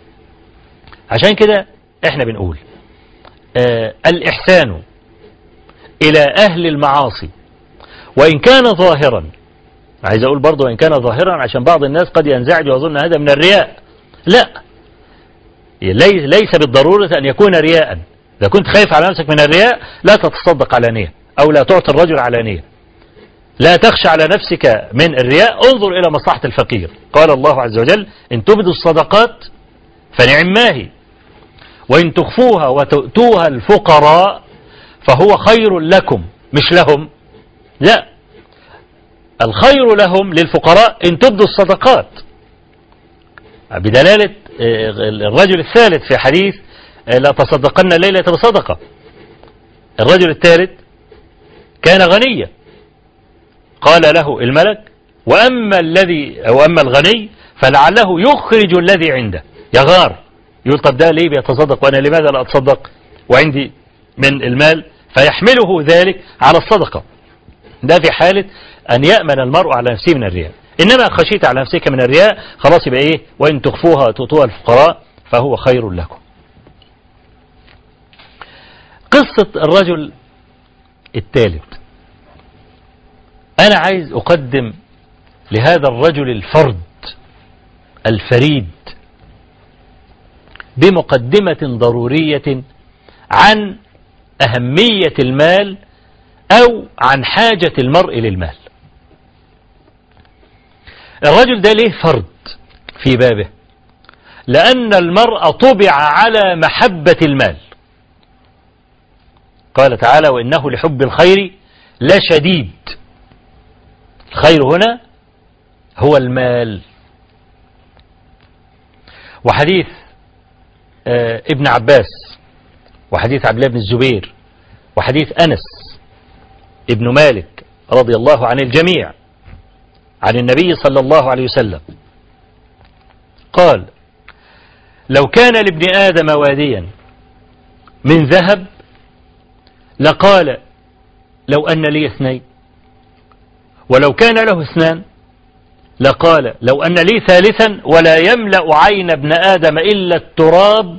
عشان كده إحنا بنقول آه الإحسان إلى أهل المعاصي. وإن كان ظاهرا عايز أقول برضه وإن كان ظاهرا عشان بعض الناس قد ينزعج ويظن هذا من الرياء. لا. ليس بالضرورة أن يكون رياء. إذا كنت خايف على نفسك من الرياء لا تتصدق علانية أو لا تعطي الرجل علانية لا تخشى على نفسك من الرياء. انظر إلى مصلحة الفقير. قال الله عز وجل إن تبدوا الصدقات فنعم ما هي. وإن تخفوها وتؤتوها الفقراء فهو خير لكم. مش لهم. لا. الخير لهم للفقراء إن تبدوا الصدقات. بدلالة آه، الرجل الثالث في حديث آه، لا تصدقن الليلة بصدقة. الرجل الثالث كان غنيا. قال له الملك وأما الذي أو أما الغني فلعله يخرج الذي عنده. يغار يقول طب ده ليه بيتصدق؟ وأنا لماذا لا أتصدق؟ وعندي من المال فيحمله ذلك على الصدقة. ده في حالة أن يأمن المرء على نفسه من الرياء. إنما خشيت على نفسك من الرياء خلاص يبقى إيه؟ وإن تخفوها تؤتوها الفقراء فهو خير لكم. قصة الرجل الثالث. أنا عايز أقدم لهذا الرجل الفرد الفريد بمقدمة ضرورية عن أهمية المال أو عن حاجة المرء للمال. الرجل ده ليه فرد في بابه؟ لأن المرء طبع على محبة المال. قال تعالى وإنه لحب الخير لشديد. الخير هنا هو المال. وحديث آه ابن عباس وحديث عبد الله بن الزبير وحديث أنس ابن مالك رضي الله عن الجميع عن النبي صلى الله عليه وسلم. قال لو كان لابن آدم واديا من ذهب لقال لو أن لي اثنين. ولو كان له اثنان لقال لو أن لي ثالثا ولا يملأ عين ابن آدم إلا التراب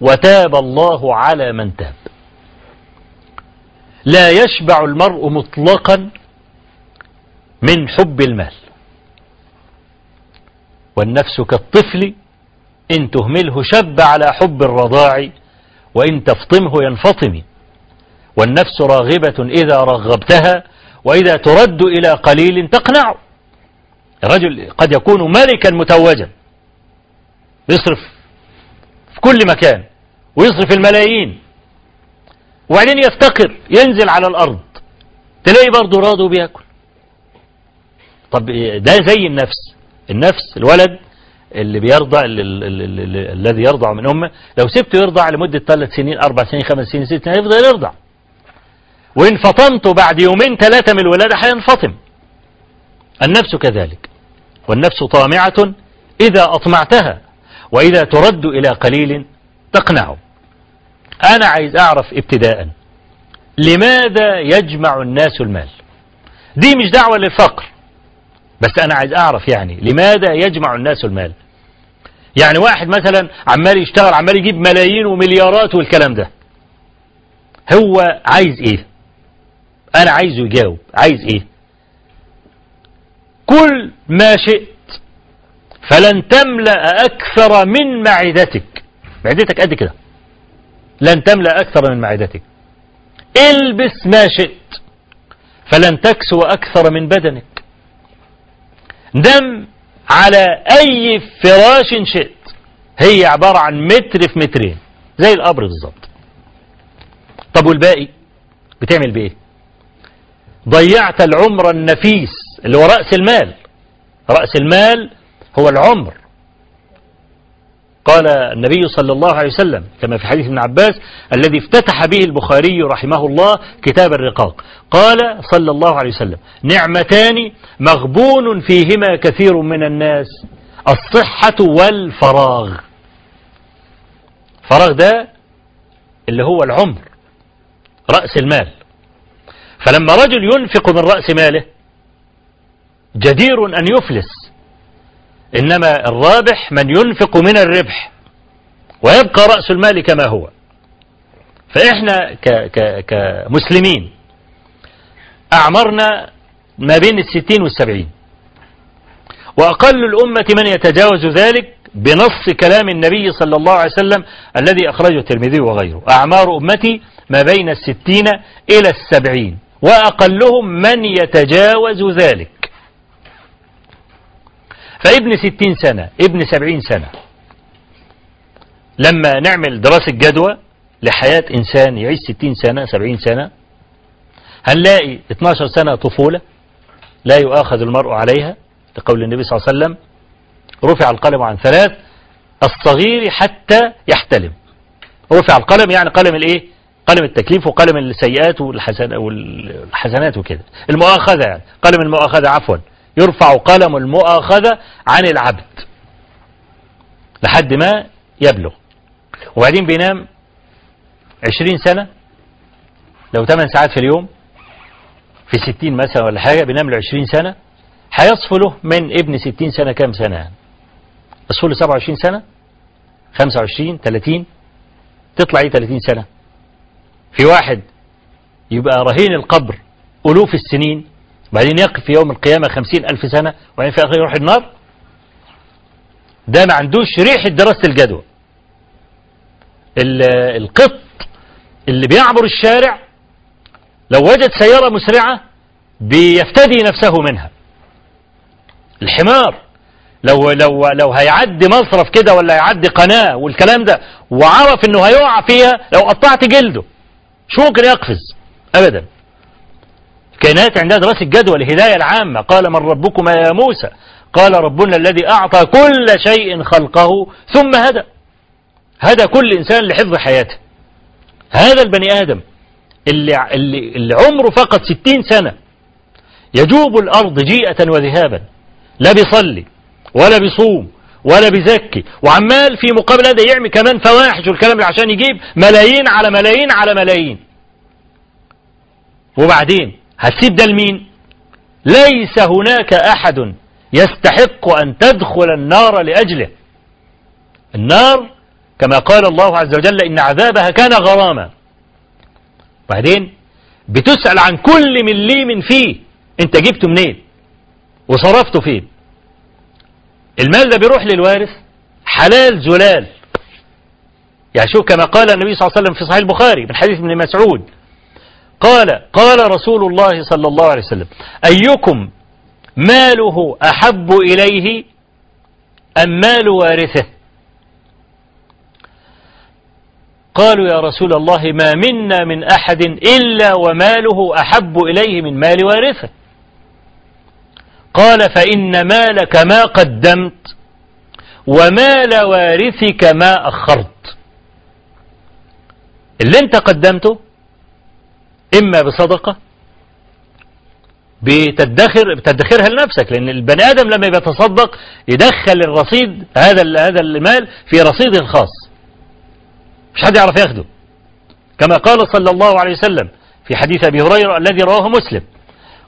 وتاب الله على من تاب. لا يشبع المرء مطلقا من حب المال. والنفس كالطفل إن تهمله شب على حب الرضاع وإن تفطمه ينفطم. والنفس راغبة إذا رغبتها وإذا ترد إلى قليل تقنع. الرجل قد يكون ملكا متوجا. يصرف في كل مكان ويصرف الملايين. وبعدين يفتقر ينزل على الأرض. تلاقي برضه راضي بياكل طب ده زي النفس. النفس الولد اللي بيرضع الذي يرضع من أمه. لو سبته يرضع لمدة ثلاث سنين أربع سنين خمس سنين ست سنين يفضل يرضع. وإن فطمته بعد يومين ثلاثة من الولادة هينفطم. النفس كذلك. والنفس طامعة إذا أطمعتها. وإذا ترد إلى قليل تقنع أنا عايز أعرف ابتداء لماذا يجمع الناس المال؟ دي مش دعوة للفقر بس أنا عايز أعرف يعني لماذا يجمع الناس المال؟ يعني واحد مثلا عمال يشتغل عمال يجيب ملايين ومليارات والكلام ده. هو عايز إيه؟ أنا عايزه يجاوب عايز إيه؟ كل ما شئت فلن تملأ أكثر من معدتك. معدتك قد كده. لن تملأ أكثر من معدتك. إلبس ما شئت فلن تكسو أكثر من بدنك. نم على أي فراش شئت. هي عبارة عن متر في مترين زي القبر بالظبط. طب والباقي؟ بتعمل بإيه؟ ضيعت العمر النفيس اللي هو رأس المال. رأس المال هو العمر. قال النبي صلى الله عليه وسلم كما في حديث ابن عباس الذي افتتح به البخاري رحمه الله كتاب الرقاق. قال صلى الله عليه وسلم نعمتان مغبون فيهما كثير من الناس الصحة والفراغ. فراغ ده اللي هو العمر رأس المال. فلما رجل ينفق من رأس ماله جدير أن يفلس. إنما الرابح من ينفق من الربح ويبقى رأس المال كما هو. فإحنا كمسلمين أعمرنا ما بين الستين والسبعين. وأقل الأمة من يتجاوز ذلك بنص كلام النبي صلى الله عليه وسلم الذي أخرجه الترمذي وغيره. أعمار أمتي ما بين الستين إلى السبعين وأقلهم من يتجاوز ذلك. فابن ستين سنة ابن سبعين سنة. لما نعمل دراسة جدوى لحياة إنسان يعيش ستين سنة سبعين سنة هنلاقي 12 سنة طفولة لا يؤاخذ المرء عليها لقول النبي صلى الله عليه وسلم رفع القلم عن ثلاث الصغير حتى يحتلم. رفع القلم يعني قلم الإيه؟ قلم التكليف وقلم السيئات والحسن والحسنات وكده. المؤاخذة يعني قلم المؤاخذة عفوا. يرفع قلم المؤاخذة عن العبد لحد ما يبلغ. وبعدين بينام عشرين سنة لو 8 ساعات في اليوم في 60 مثلا ولا حاجة بينام له 20 سنة هيصفو له من ابن 60 سنة كام سنة؟ يعني يصفو له 27 سنة 25 30 تطلع إيه 30 سنة؟ في واحد يبقى رهين القبر ألوف السنين وبعدين يقف في يوم القيامة خمسين ألف سنة وبعدين في آخر يروح النار؟ ده ما عندوش ريحة دراسة الجدوى. القط اللي بيعبر الشارع لو وجد سيارة مسرعة بيفتدي نفسه منها. الحمار لو لو لو هيعدي مصرف كده ولا هيعدي قناة والكلام ده وعرف إنه هيقع فيها لو قطعت جلده شو ممكن يقفز؟ ابدا. كائنات عندها دراسة جدوى الهداية العامة. قال من ربكما يا موسى؟ قال ربنا الذي أعطى كل شيء خلقه ثم هدى. هدى كل إنسان لحفظ حياته. هذا البني آدم اللي, اللي, اللي عمره فقط ستين سنة يجوب الأرض جيئة وذهابا. لا بيصلي ولا بيصوم ولا بيزكي. وعمال في مقابل هذا يعمل كمان فواحش والكلام عشان يجيب ملايين على ملايين على ملايين. وبعدين هتسيب ده لمين؟ ليس هناك أحد يستحق أن تدخل النار لأجله. النار كما قال الله عز وجل إن عذابها كان غراما. بعدين بتسأل عن كل مليم فيه. أنت جبته منين؟ وصرفته فين؟ المال ده بيروح للوارث؟ حلال زلال. يعني شوف كما قال النبي صلى الله عليه وسلم في صحيح البخاري من حديث ابن مسعود. قال قال رسول الله صلى الله عليه وسلم أيكم ماله أحب إليه أم مال وارثه؟ قالوا يا رسول الله ما منا من أحد إلا وماله أحب إليه من مال وارثه. قال فإن مالك ما قدمت ومال وارثك ما أخرت. اللي انت قدمته إما بصدقة بتدخر بتدخرها لنفسك لأن البني آدم لما يتصدق يدخل الرصيد هذا هذا المال في رصيده الخاص مش حد يعرف ياخده. كما قال صلى الله عليه وسلم في حديث أبي هريرة الذي رواه مسلم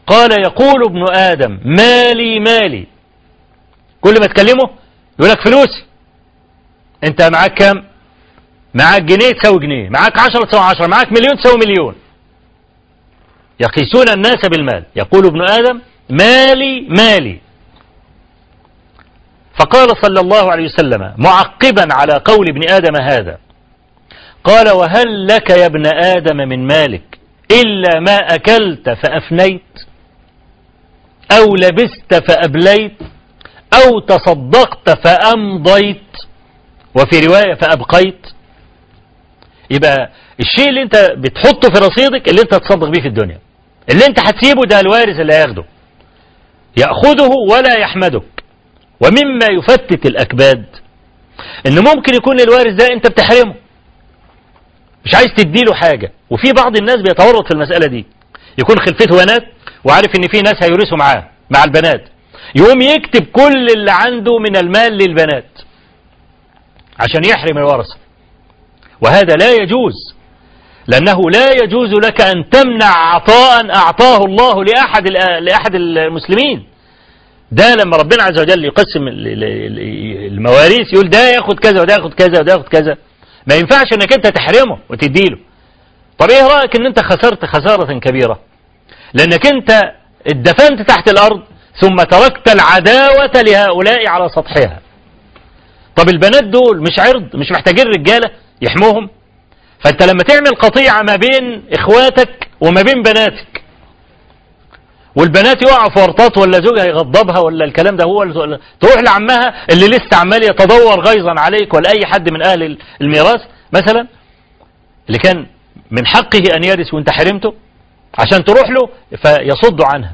قال يقول ابن آدم مالي مالي. كل ما تكلمه يقول لك فلوسي أنت معاك كام؟ معاك جنيه تساوي جنيه معاك عشرة تساوي عشرة معاك مليون تساوي مليون. يقيسون الناس بالمال. يقول ابن آدم مالي مالي. فقال صلى الله عليه وسلم معقبا على قول ابن آدم هذا. قال وهل لك يا ابن آدم من مالك إلا ما أكلت فأفنيت؟ أو لبست فأبليت؟ أو تصدقت فأمضيت؟ وفي رواية فأبقيت. يبقى الشيء اللي انت بتحطه في رصيدك اللي انت تصدق بيه في الدنيا. اللي انت هتسيبه ده الوارث اللي هياخده. يأخذه ولا يحمدك. ومما يفتت الأكباد. إن ممكن يكون الوارث ده انت بتحرمه. مش عايز تديله حاجة. وفي بعض الناس بيتورط في المسألة دي. يكون خلفته بنات وعارف إن في ناس هيورثوا معاه مع البنات. يقوم يكتب كل اللي عنده من المال للبنات. عشان يحرم الورثة. وهذا لا يجوز. لأنه لا يجوز لك أن تمنع عطاء أعطاه الله لأحد لأحد المسلمين. ده لما ربنا عز وجل يقسم المواريث يقول ده ياخد كذا وده ياخد كذا وده ياخد كذا. ما ينفعش إنك أنت تحرمه وتديله. طب إيه رأيك إن أنت خسرت خسارة كبيرة؟ لأنك أنت اتدفنت تحت الأرض ثم تركت العداوة لهؤلاء على سطحها. طب البنات دول مش عرض مش محتاجين رجالة يحموهم؟ فانت لما تعمل قطيعة ما بين إخواتك وما بين بناتك والبنات يقعوا في ورطات ولا زوجها يغضبها ولا الكلام ده هو تروح لعمها اللي لسه عمال يتدور غيظا عليك ولا أي حد من أهل الميراث مثلا اللي كان من حقه أن يرث وأنت حرمته عشان تروح له فيصد عنها.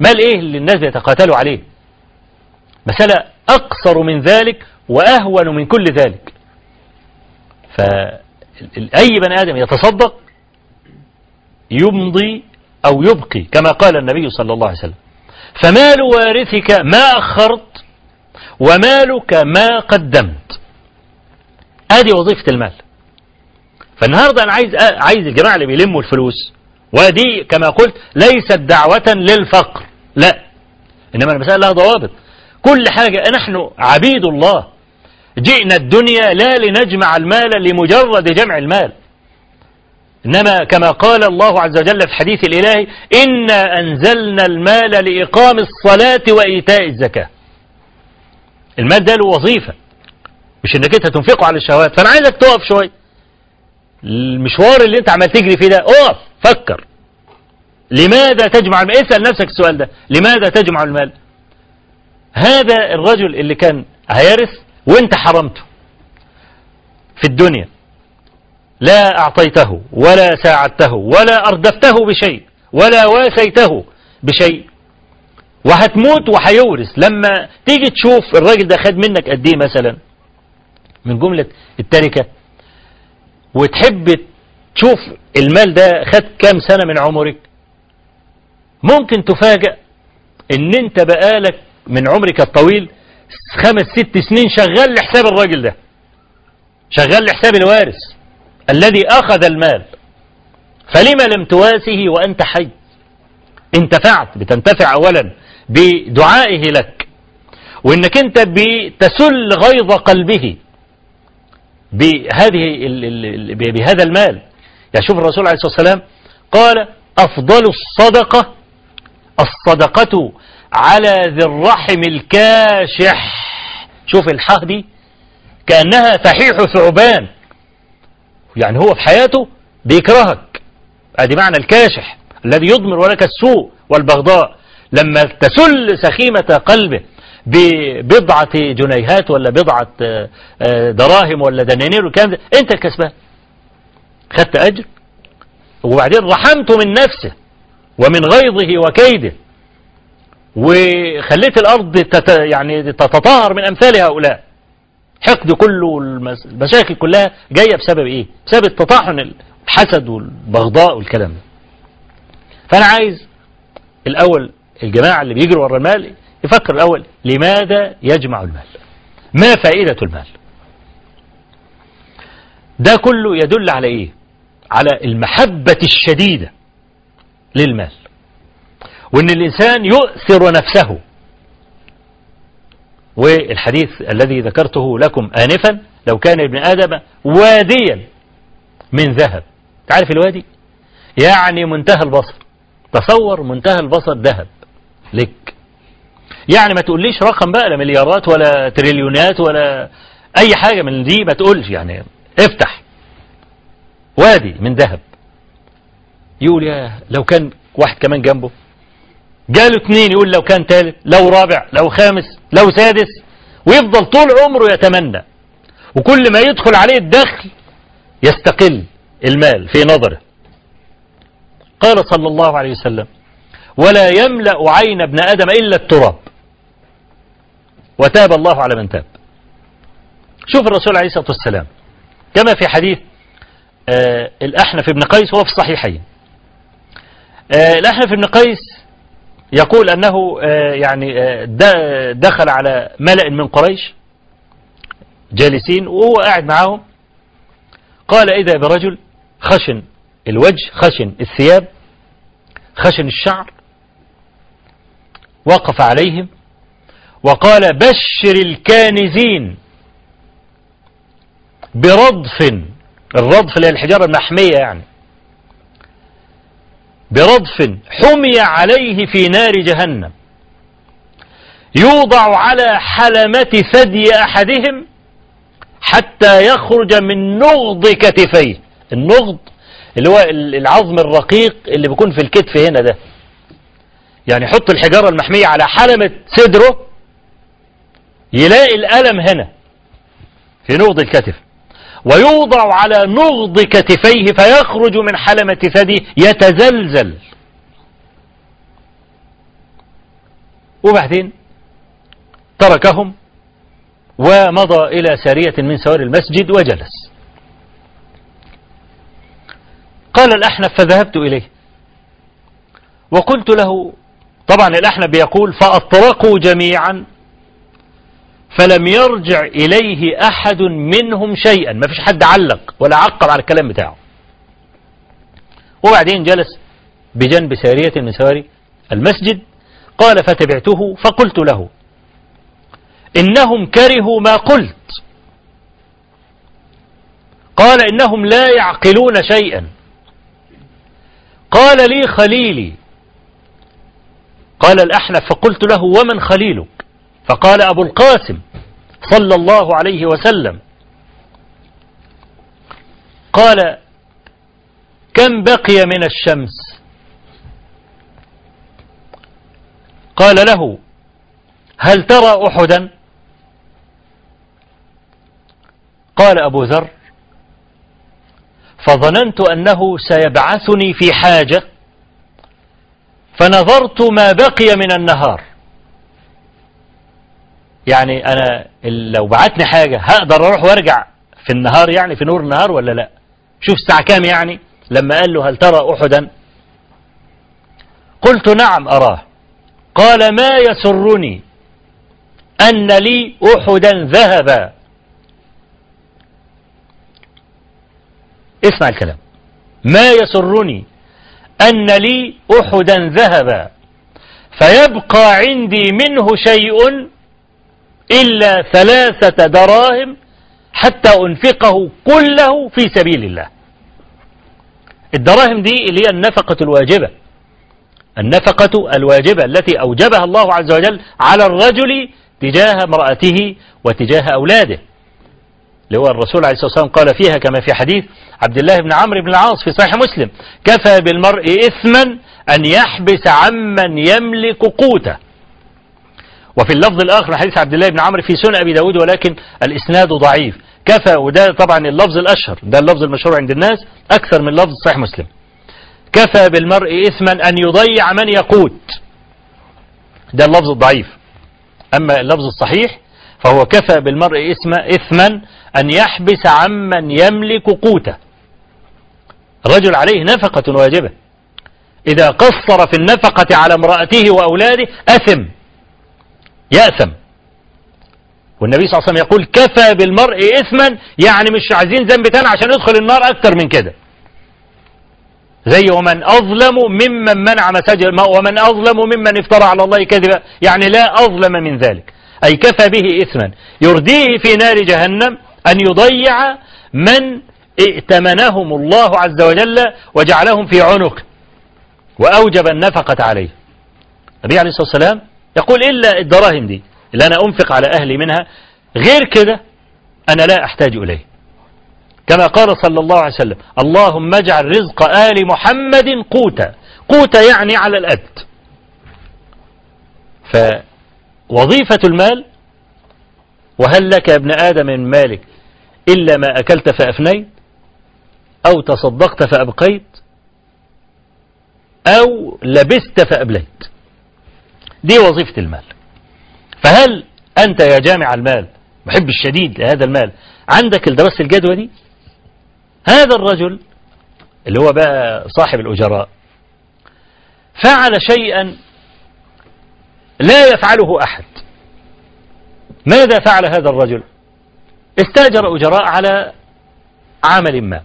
مال إيه اللي الناس بيتقاتلوا عليه؟ مسألة أقصر من ذلك وأهون من كل ذلك. أي بني آدم يتصدق يمضي أو يبقي كما قال النبي صلى الله عليه وسلم. فمال وارثك ما أخرت ومالك ما قدمت. هذه وظيفة المال. فالنهاردة أنا عايز عايز الجماعة اللي بيلموا الفلوس ودي كما قلت ليست دعوة للفقر لا. إنما المسألة لها ضوابط. كل حاجة نحن عبيد الله. جئنا الدنيا لا لنجمع المال لمجرد جمع المال. إنما كما قال الله عز وجل في الحديث الإلهي إنا أنزلنا المال لإقام الصلاة وإيتاء الزكاة. المال ده له وظيفة. مش إنك أنت تنفقه على الشهوات. فأنا عايزك تقف شوية المشوار اللي أنت عمال تجري فيه ده اقف فكر. لماذا تجمع المال؟ اسأل نفسك السؤال ده. لماذا تجمع المال؟ هذا الرجل اللي كان هيرث وانت حرمته في الدنيا. لا أعطيته ولا ساعدته ولا أردفته بشيء ولا واسيته بشيء. وهتموت وهيورث. لما تيجي تشوف الراجل ده خد منك قد إيه مثلا؟ من جملة التركة. وتحب تشوف المال ده خد كام سنة من عمرك؟ ممكن تفاجأ إن أنت بقالك من عمرك الطويل خمس ست سنين شغال لحساب الراجل ده. شغال لحساب الوارث الذي أخذ المال. فلما لم تواسه وأنت حي؟ انتفعت بتنتفع أولا بدعائه لك. وإنك أنت بتسل غيظ قلبه بهذه بهذا المال. يعني شوف الرسول عليه الصلاة والسلام قال أفضل الصدقة الصدقة على ذي الرحم الكاشح. شوف الحاه دي كأنها فحيح ثعبان. يعني هو في حياته بيكرهك. أدي معنى الكاشح الذي يضمر ولك السوء والبغضاء. لما تسل سخيمة قلبه ببضعة جنيهات ولا بضعة دراهم ولا دنانير والكلام ده أنت الكسبان. خدت أجر. وبعدين رحمته من نفسه ومن غيظه وكيده. وخليت الأرض تت يعني تتطهر من أمثال هؤلاء. حقد كله المشاكل كلها جاية بسبب إيه؟ بسبب التطاحن الحسد والبغضاء والكلام ده. فأنا عايز الأول الجماعة اللي بيجروا ورا المال يفكر الأول لماذا يجمع المال؟ ما فائدة المال؟ ده كله يدل على إيه؟ على المحبة الشديدة للمال. وأن الإنسان يؤثر نفسه. والحديث الذي ذكرته لكم آنفا لو كان ابن آدم واديا من ذهب. تعرف الوادي؟ يعني منتهى البصر. تصور منتهى البصر ذهب. لك. يعني ما تقوليش رقم بقى لا مليارات ولا تريليونات ولا أي حاجة من دي ما تقولش. يعني افتح. وادي من ذهب. يقول يا لو كان واحد كمان جنبه. جاله اتنين يقول لو كان تالت لو رابع لو خامس لو سادس ويفضل طول عمره يتمنى. وكل ما يدخل عليه الدخل يستقل المال في نظره. قال صلى الله عليه وسلم ولا يملأ عين ابن آدم إلا التراب. وتاب الله على من تاب. شوف الرسول عليه الصلاة والسلام كما في حديث آه الأحنف بن قيس هو في الصحيحين. آه الأحنف بن قيس يقول أنه آه يعني دخل على ملأ من قريش جالسين وهو قاعد معاهم. قال إذا برجل خشن الوجه خشن الثياب خشن الشعر وقف عليهم وقال بشر الكانزين برضف الرضف اللي هي الحجارة المحمية يعني. برضف حمي عليه في نار جهنم. يوضع على حلمة ثدي أحدهم حتى يخرج من نغض كتفيه. النغض اللي هو العظم الرقيق اللي بيكون في الكتف هنا ده. يعني يحط الحجارة المحمية على حلمة صدره يلاقي الألم هنا في نغض الكتف. ويوضع على نغض كتفيه فيخرج من حلمة ثدي يتزلزل. وبعدين تركهم ومضى إلى سارية من سوار المسجد وجلس. قال الأحنف فذهبت إليه. وقلت له طبعا الأحنف بيقول فأطرقوا جميعا. فلم يرجع إليه أحد منهم شيئا. ما فيش حد علق ولا عقب على الكلام بتاعه. وبعدين جلس بجنب سارية من سواري المسجد قال فتبعته؟ فقلت له إنهم كرهوا ما قلت. قال إنهم لا يعقلون شيئا. قال لي خليلي. قال الأحنف فقلت له ومن خليلك؟ فقال أبو القاسم صلى الله عليه وسلم قال كم بقي من الشمس؟ قال له هل ترى أحدا؟ قال أبو ذر فظننت أنه سيبعثني في حاجة فنظرت ما بقي من النهار. يعني أنا لو بعتني حاجة هقدر أروح وأرجع في النهار يعني في نور النهار ولا لا؟ شوف الساعة كام يعني؟ لما قال له هل ترى أحدا؟ قلت نعم أراه. قال ما يسرني أن لي أحدا ذهبا. اسمع الكلام. ما يسرني أن لي أحدا ذهبا. فيبقى عندي منه شيء إلا ثلاثة دراهم حتى أنفقه كله في سبيل الله. الدراهم دي اللي هي النفقة الواجبة. النفقة الواجبة التي أوجبها الله عز وجل على الرجل تجاه امرأته وتجاه أولاده. اللي هو الرسول عليه الصلاة والسلام قال فيها كما في حديث عبد الله بن عمرو بن العاص في صحيح مسلم كفى بالمرء إثما أن يحبس عمن يملك قوته. وفي اللفظ الآخر حديث عبد الله بن عمرو في سنن أبي داود ولكن الإسناد ضعيف. كفى وده طبعا اللفظ الأشهر ده اللفظ المشهور عند الناس أكثر من لفظ صحيح مسلم. كفى بالمرء إثما أن يضيع من يقوت ده اللفظ الضعيف. أما اللفظ الصحيح فهو كفى بالمرء إثما أن يحبس عمن يملك قوته. الرجل عليه نفقة واجبة. إذا قصر في النفقة على امرأته وأولاده أثم. يأثم. والنبي صلى الله عليه وسلم يقول كفى بالمرء إثما يعني مش عايزين ذنب تاني عشان يدخل النار أكتر من كده. زي ومن أظلم ممن منع مساجد ومن أظلم ممن افترى على الله كذبا يعني لا أظلم من ذلك. أي كفى به إثما. يرديه في نار جهنم أن يضيع من ائتمنهم الله عز وجل وجعلهم في عنق وأوجب النفقة عليه. النبي عليه الصلاة والسلام يقول إلا الدراهم دي اللي أنا أنفق على أهلي منها غير كده أنا لا أحتاج إليه. كما قال صلى الله عليه وسلم اللهم اجعل رزق آل محمد قوتا. قوتا يعني على الأد. فوظيفة المال وهل لك يا ابن آدم من مالك إلا ما أكلت فأفنيت أو تصدقت فأبقيت أو لبست فأبليت. دي وظيفة المال. فهل أنت يا جامع المال محب الشديد لهذا المال عندك الدراسة الجدوى دي هذا الرجل اللي هو بقى صاحب الأجراء فعل شيئا لا يفعله أحد. ماذا فعل هذا الرجل؟ استاجر أجراء على عمل ما.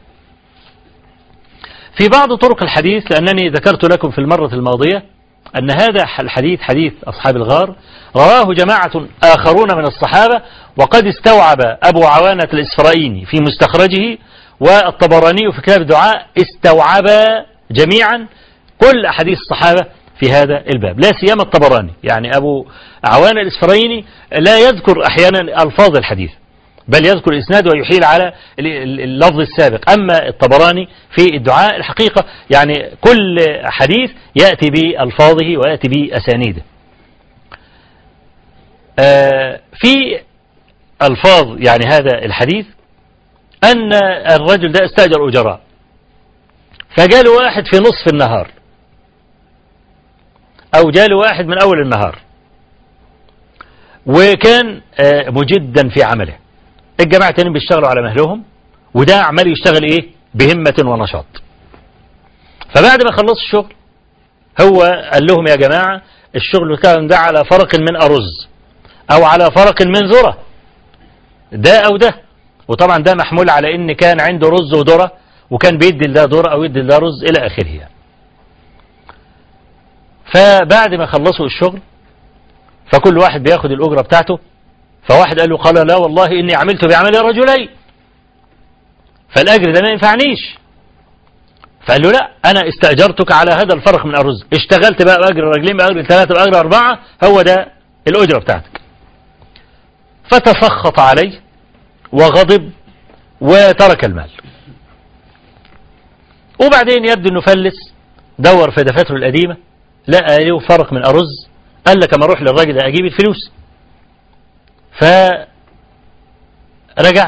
في بعض طرق الحديث لأنني ذكرت لكم في المرة الماضية أن هذا الحديث حديث أصحاب الغار رواه جماعة آخرون من الصحابة وقد استوعب أبو عوانة الإسفرائيني في مستخرجه والطبراني في كتاب الدعاء استوعبا جميعا كل أحاديث الصحابة في هذا الباب. لا سيما الطبراني يعني أبو عوان الإسفرايني لا يذكر أحيانا ألفاظ الحديث. بل يذكر الإسناد ويحيل على اللفظ السابق. أما الطبراني في الدعاء الحقيقة يعني كل حديث يأتي بألفاظه ويأتي بأسانيده. آه في ألفاظ يعني هذا الحديث أن الرجل ده استأجر أجراء. فجاله واحد في نصف النهار. أو جاله واحد من أول النهار. وكان مجدا في عمله. الجماعة التانيين بيشتغلوا على مهلهم وده عمال يشتغل إيه؟ بهمة ونشاط. فبعد ما خلص الشغل هو قال لهم يا جماعة الشغل كان ده على فرق من أرز أو على فرق من ذرة. ده أو ده. وطبعا ده محمول على إن كان عنده رز وذرة وكان بيدي ده ذرة أو يدي ده رز إلى آخره يعني. فبعد ما خلصوا الشغل فكل واحد بياخد الأجرة بتاعته فواحد قال له قال لا والله إني عملت بعمل رجلين. فالأجر ده ما ينفعنيش. فقال له لا أنا استأجرتك على هذا الفرق من الرز. اشتغلت بقى بأجر رجلين بأجر ثلاثة بأجر أربعة هو ده الأجرة بتاعتك. فتسخط عليه وغضب وترك المال. وبعدين يبدو إنه فلس دور في دفاتره القديمة لقى له فرق من أرز قال لك اما أروح للراجل ده أجيب الفلوس. فرجع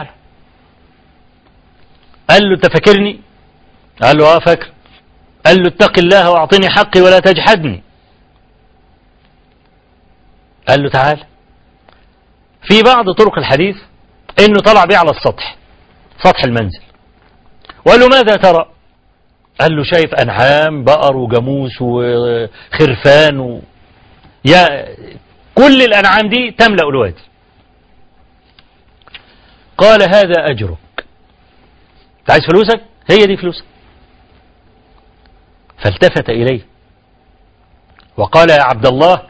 له. قال له أنت فاكرني؟ قال له آه فاكر. قال له اتق الله وأعطني حقي ولا تجحدني. قال له تعال. في بعض طرق الحديث إنه طلع بيه على السطح سطح المنزل. وقال له ماذا ترى؟ قال له شايف أنعام بقر وجاموس وخرفان و... يا كل الأنعام دي تملأ الوادي. قال هذا أجرك. أنت عايز فلوسك؟ هي دي فلوسك. فالتفت إليه. وقال يا عبد الله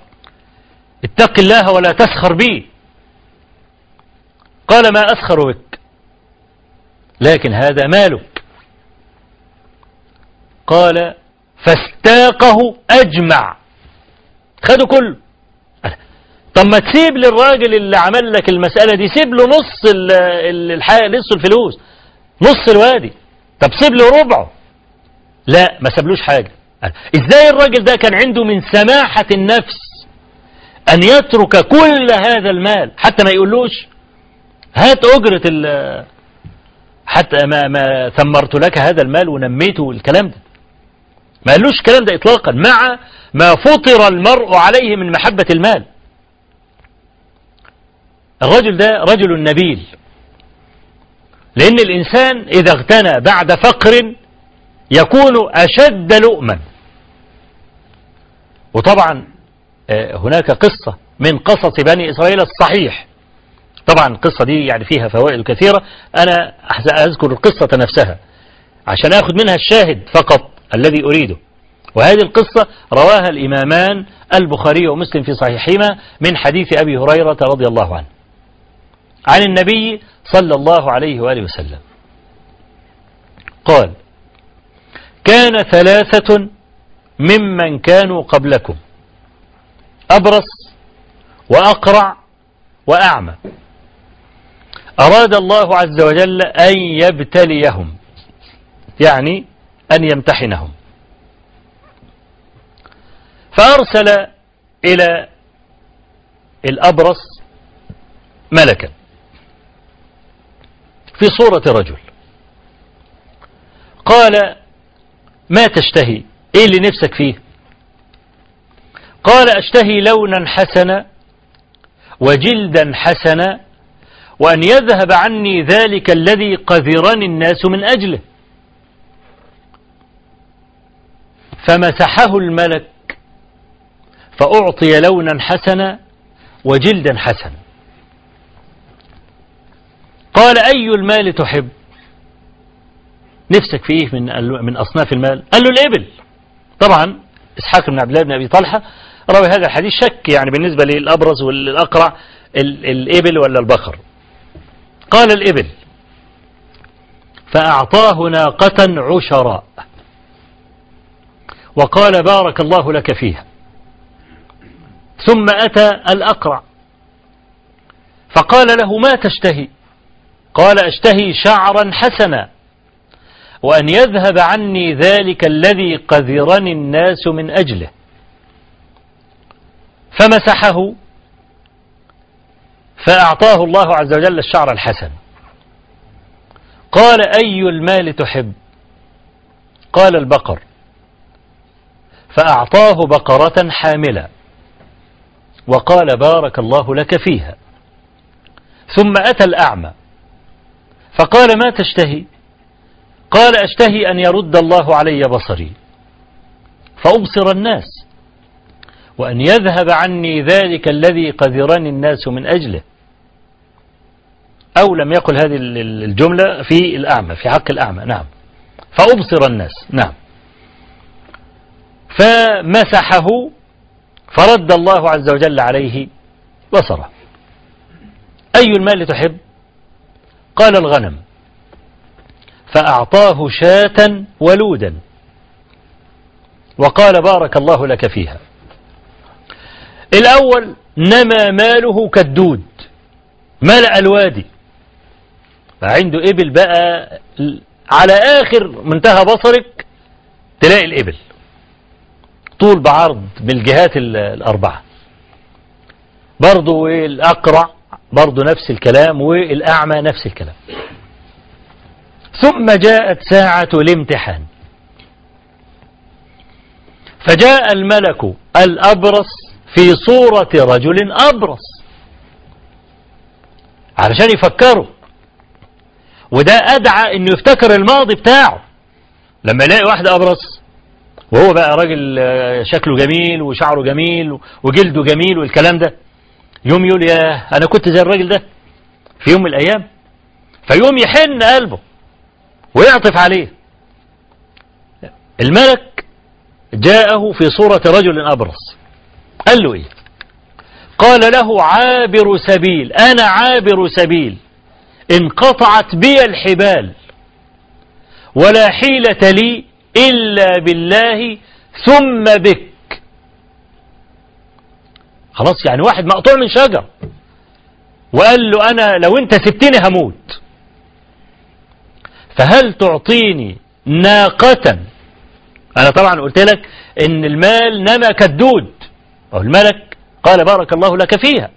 اتق الله ولا تسخر بي. قال ما أسخر بك. لكن هذا مالك. قال فاستاقه أجمع. خده كله. طب ما تسيب للراجل اللي عمل لك المسألة دي سيب له نص نص الفلوس نص الوادي. طب سيب له ربعه. لا ما سابلوش حاجة. إزاي الراجل ده كان عنده من سماحة النفس أن يترك كل هذا المال؟ حتى ما يقولوش هات أجرة ال حتى ما, ما ثمرت لك هذا المال ونميته الكلام ده. ما قالوش الكلام ده إطلاقا مع ما فطر المرء عليه من محبة المال. الرجل ده رجل نبيل. لأن الإنسان إذا اغتنى بعد فقر يكون أشد لؤما. وطبعا هناك قصة من قصص بني إسرائيل الصحيح. طبعا القصة دي يعني فيها فوائد كثيرة. أنا أذكر القصة نفسها. عشان أخذ منها الشاهد فقط الذي أريده. وهذه القصة رواها الإمامان البخاري ومسلم في صحيحهما من حديث أبي هريرة رضي الله عنه. عن النبي صلى الله عليه وآله وسلم. قال كان ثلاثة ممن كانوا قبلكم أبرص وأقرع وأعمى. أراد الله عز وجل أن يبتليهم يعني أن يمتحنهم. فأرسل إلى الأبرص ملكا. في صورة رجل قال ما تشتهي؟ إيه اللي نفسك فيه؟ قال أشتهي لونا حسنا وجلدا حسنا وأن يذهب عني ذلك الذي قذرني الناس من أجله. فمسحه الملك فأعطي لونا حسنا وجلدا حسنا. قال أي المال تحب؟ نفسك في إيه من, من أصناف المال؟ قال له الإبل. طبعا إسحاق بن عبد الله بن أبي طلحة روي هذا الحديث شك يعني بالنسبة للأبرز والأقرع الإبل ولا البقر. قال الإبل فأعطاه ناقة عشراء. وقال بارك الله لك فيها. ثم أتى الأقرع فقال له ما تشتهي؟ قال أشتهي شعرا حسنا وأن يذهب عني ذلك الذي قذرني الناس من أجله فمسحه فأعطاه الله عز وجل الشعر الحسن قال أي المال تحب قال البقر فأعطاه بقرة حاملة وقال بارك الله لك فيها ثم أتى الأعمى فقال ما تشتهي؟ قال أشتهي أن يرد الله علي بصري فأبصر الناس وأن يذهب عني ذلك الذي قذرني الناس من أجله. أو لم يقل هذه الجملة في الأعمى في حق الأعمى نعم. فأبصر الناس نعم. فمسحه فرد الله عز وجل عليه بصره. أي المال تحب؟ قال الغنم فأعطاه شاة ولودا. وقال بارك الله لك فيها. الأول نما ماله كالدود ملأ الوادي. فعنده إبل بقى على آخر منتهى بصرك تلاقي الإبل. طول بعرض بالجهات الأربعة. برضو الأقرع برضو نفس الكلام والأعمى نفس الكلام. ثم جاءت ساعة الامتحان. فجاء الملك الأبرص في صورة رجل أبرص. علشان يفكروا وده أدعى أنه يفتكر الماضي بتاعه. لما يلاقي واحد أبرص وهو بقى راجل شكله جميل وشعره جميل وجلده جميل والكلام ده يوم يقول يا أنا كنت زي الراجل ده في يوم من الأيام فيوم يحن قلبه ويعطف عليه. الملك جاءه في صورة رجل أبرص. قال له إيه؟ قال له عابر سبيل أنا عابر سبيل انقطعت بي الحبال ولا حيلة لي إلا بالله ثم بك. خلاص يعني واحد مقطوع من شجر. وقال له أنا لو أنت سبتني هموت. فهل تعطيني ناقة؟ أنا طبعا قلت لك إن المال نما كالدود أو الملك قال بارك الله لك فيها.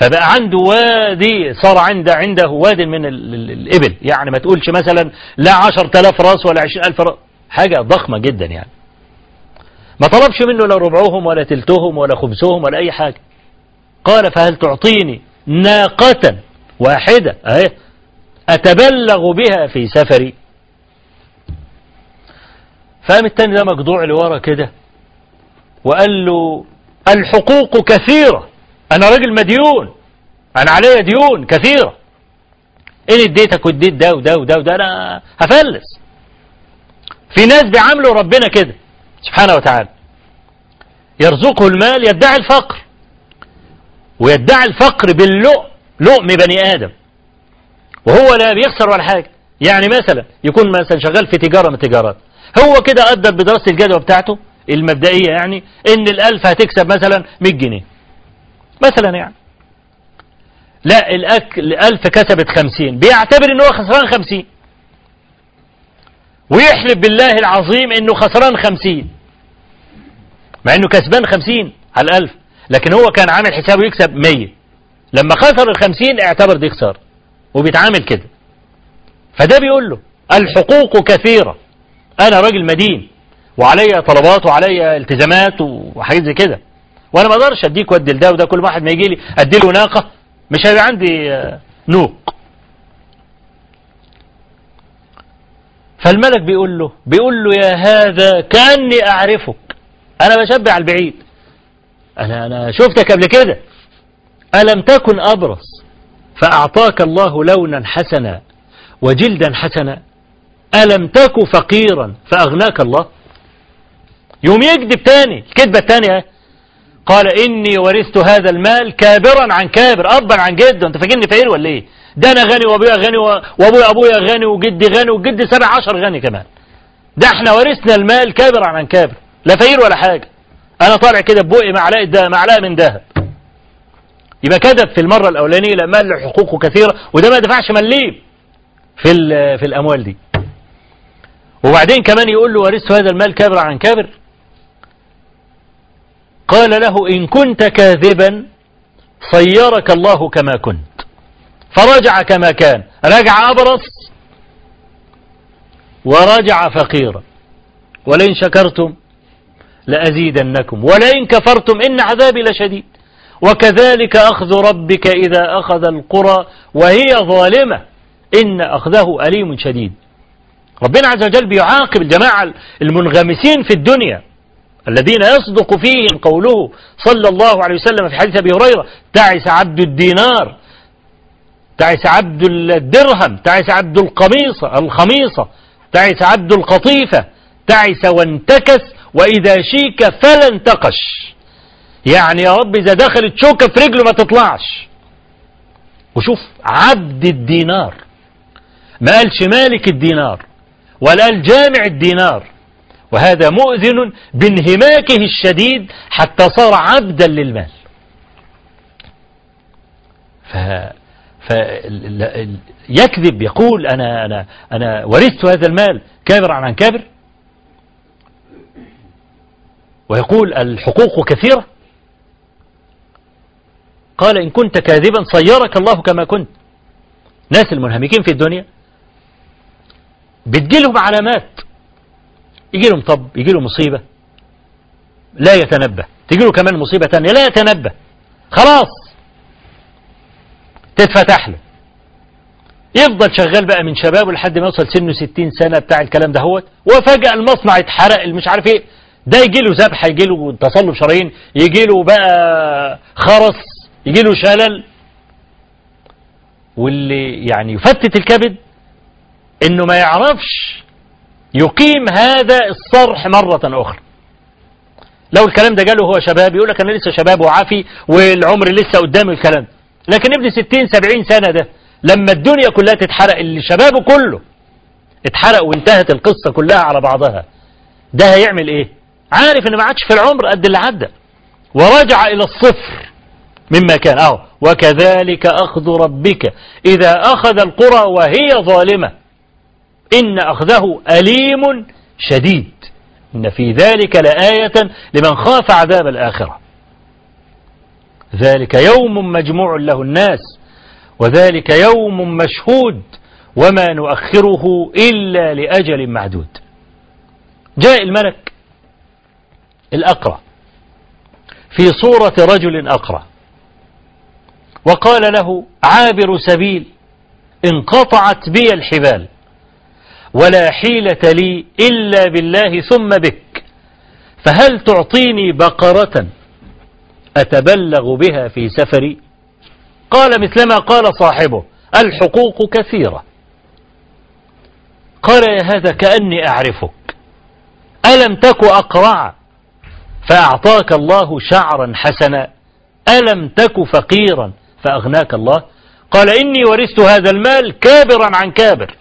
فبقى عنده وادي صار عنده عنده واد من الإبل. يعني ما تقولش مثلا لا عشر تلاف راس ولا عشرين ألف راس. حاجة ضخمة جدا يعني. ما طلبش منه لا ربعهم ولا تلتهم ولا خبزهم ولا أي حاجة. قال فهل تعطيني ناقة واحدة؟ أهي. أتبلغ بها في سفري. فقام التاني ده مجدوع لورا كده. وقال له الحقوق كثيرة. أنا راجل مديون. أنا عليا ديون كثيرة. إن اديتك واديت ده وده وده وده؟ أنا هفلس. في ناس بيعاملوا ربنا كده. سبحانه وتعالى. يرزقه المال يدعي الفقر. ويدعي الفقر باللؤم لؤم بني آدم. وهو لا بيخسر ولا حاجة. يعني مثلا يكون مثلا شغال في تجارة من التجارات. هو كده أدى بدراسة الجدوى بتاعته المبدئية يعني إن الألف هتكسب مثلا 100 جنيه. مثلا يعني. لا الأكل الألف كسبت خمسين. بيعتبر إن هو خسران خمسين. ويحلف بالله العظيم إنه خسران خمسين. مع إنه كسبان خمسين على الألف. لكن هو كان عامل حسابه يكسب مية. لما خسر الخمسين اعتبر دي خسارة. وبيتعامل كده. فده بيقول له الحقوق كثيرة. أنا راجل مدين وعلي طلبات وعلي التزامات وحاجات زي كده. وأنا ما أقدرش أديك وأدي لده وده كل واحد ما يجي لي أدي له ناقة مش هيبقى عندي نوق. فالملك بيقول له بيقول له يا هذا كأني أعرفك. أنا بشبع على البعيد. أنا أنا شفتك قبل كده. ألم تكن أبرص فأعطاك الله لونا حسنا وجلدا حسنا. ألم تك فقيرا فأغناك الله. يوم يكذب تاني الكذبة الثانية قال إني ورثت هذا المال كابرا عن كابر أبا عن جد. أنت فاكرني فقير ولا إيه؟ ده أنا غني وأبويا غني وأبويا أبويا غني وجدي غني وجدي سبع عشر غني كمان. ده إحنا ورثنا المال كابرا عن كابر. لا فقير ولا حاجة. أنا طالع كده ببقي معلقة ده معلقة من ذهب يبقى كذب في المرة الأولانية لما له حقوقه كثيرة وده ما دفعش مليم في في الأموال دي. وبعدين كمان يقول له ورثت هذا المال كابرا عن كابر. قال له إن كنت كاذبا صيرك الله كما كنت. فرجع كما كان. رجع أبرص ورجع فقيرا. ولئن شكرتم لأزيدنكم. ولئن كفرتم إن عذابي لشديد. وكذلك أخذ ربك إذا أخذ القرى وهي ظالمة. إن أخذه أليم شديد. ربنا عز وجل بيعاقب الجماعة المنغمسين في الدنيا. الذين يصدق فيهم قوله صلى الله عليه وسلم في حديث أبي هريرة تعس عبد الدينار تعس عبد الدرهم تعس عبد القميصة الخميصة تعس عبد القطيفة تعس وانتكس وإذا شيك فلا انتقش يعني يا رب إذا دخلت شوكة في رجله ما تطلعش. وشوف عبد الدينار. ما قالش مالك الدينار ولا قال جامع الدينار. وهذا مؤذن بانهماكه الشديد حتى صار عبدا للمال. ف... ف... يكذب يقول أنا, أنا, أنا ورثت هذا المال. كابر عن كابر؟ ويقول الحقوق كثيرة. قال إن كنت كاذبا صيرك الله كما كنت. ناس المنهمكين في الدنيا بتجيلهم علامات. يجي لهم طب يجي له مصيبة. لا يتنبه. تجي له كمان مصيبة تانية لا يتنبه. خلاص. تتفتح له. يفضل شغال بقى من شبابه لحد ما يوصل سنه 60 سنة بتاع الكلام ده هو وفجأة المصنع اتحرق مش عارف إيه. ده يجي له ذبح يجي له تصلب شرايين يجي له بقى خرس يجي له شلل. واللي يعني يفتت الكبد إنه ما يعرفش يقيم هذا الصرح مرة أخرى. لو الكلام ده جاله هو شباب يقول لك أنا لسه شباب وعافي والعمر لسه قدامي الكلام. لكن ابن ستين سبعين سنة ده لما الدنيا كلها تتحرق اللي شبابه كله اتحرق وانتهت القصة كلها على بعضها ده هيعمل إيه؟ عارف ان ما عادش في العمر قد اللي عدى. ورجع إلى الصفر مما كان. أهو. وكذلك أخذ ربك. إذا أخذ القرى وهي ظالمة إن أخذه أليم شديد. إن في ذلك لآية لمن خاف عذاب الآخرة. ذلك يوم مجموع له الناس وذلك يوم مشهود وما نؤخره إلا لأجل معدود. جاء الملك الأقرع في صورة رجل أقرع وقال له عابر سبيل انقطعت بي الحبال ولا حيلة لي إلا بالله ثم بك. فهل تعطيني بقرة أتبلغ بها في سفري؟ قال مثلما قال صاحبه الحقوق كثيرة. قال يا هذا كأني أعرفك. ألم تك أقرع؟ فأعطاك الله شعرا حسنا. ألم تك فقيرا؟ فأغناك الله. قال إني ورثت هذا المال كابرا عن كابر.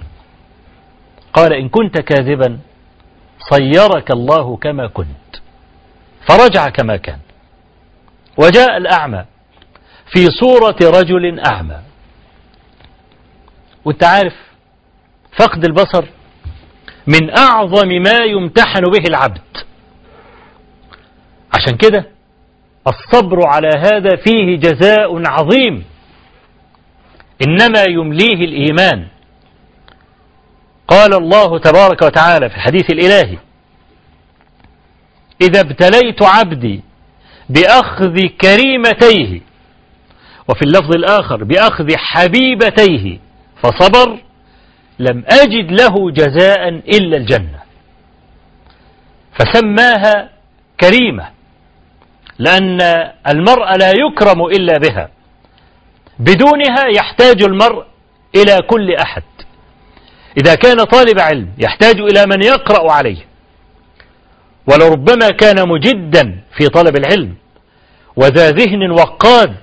قال إن كنت كاذبا صيرك الله كما كنت. فرجع كما كان. وجاء الأعمى في صورة رجل أعمى. وأنت عارف فقد البصر من أعظم ما يمتحن به العبد. عشان كده الصبر على هذا فيه جزاء عظيم. إنما يمليه الإيمان. قال الله تبارك وتعالى في الحديث الإلهي إذا ابتليت عبدي بأخذ كريمتيه وفي اللفظ الآخر بأخذ حبيبتيه فصبر لم أجد له جزاء إلا الجنة. فسماها كريمة. لأن المرء لا يكرم إلا بها. بدونها يحتاج المرء إلى كل أحد. إذا كان طالب علم يحتاج إلى من يقرأ عليه. ولربما كان مجدا في طلب العلم وذا ذهن وقاد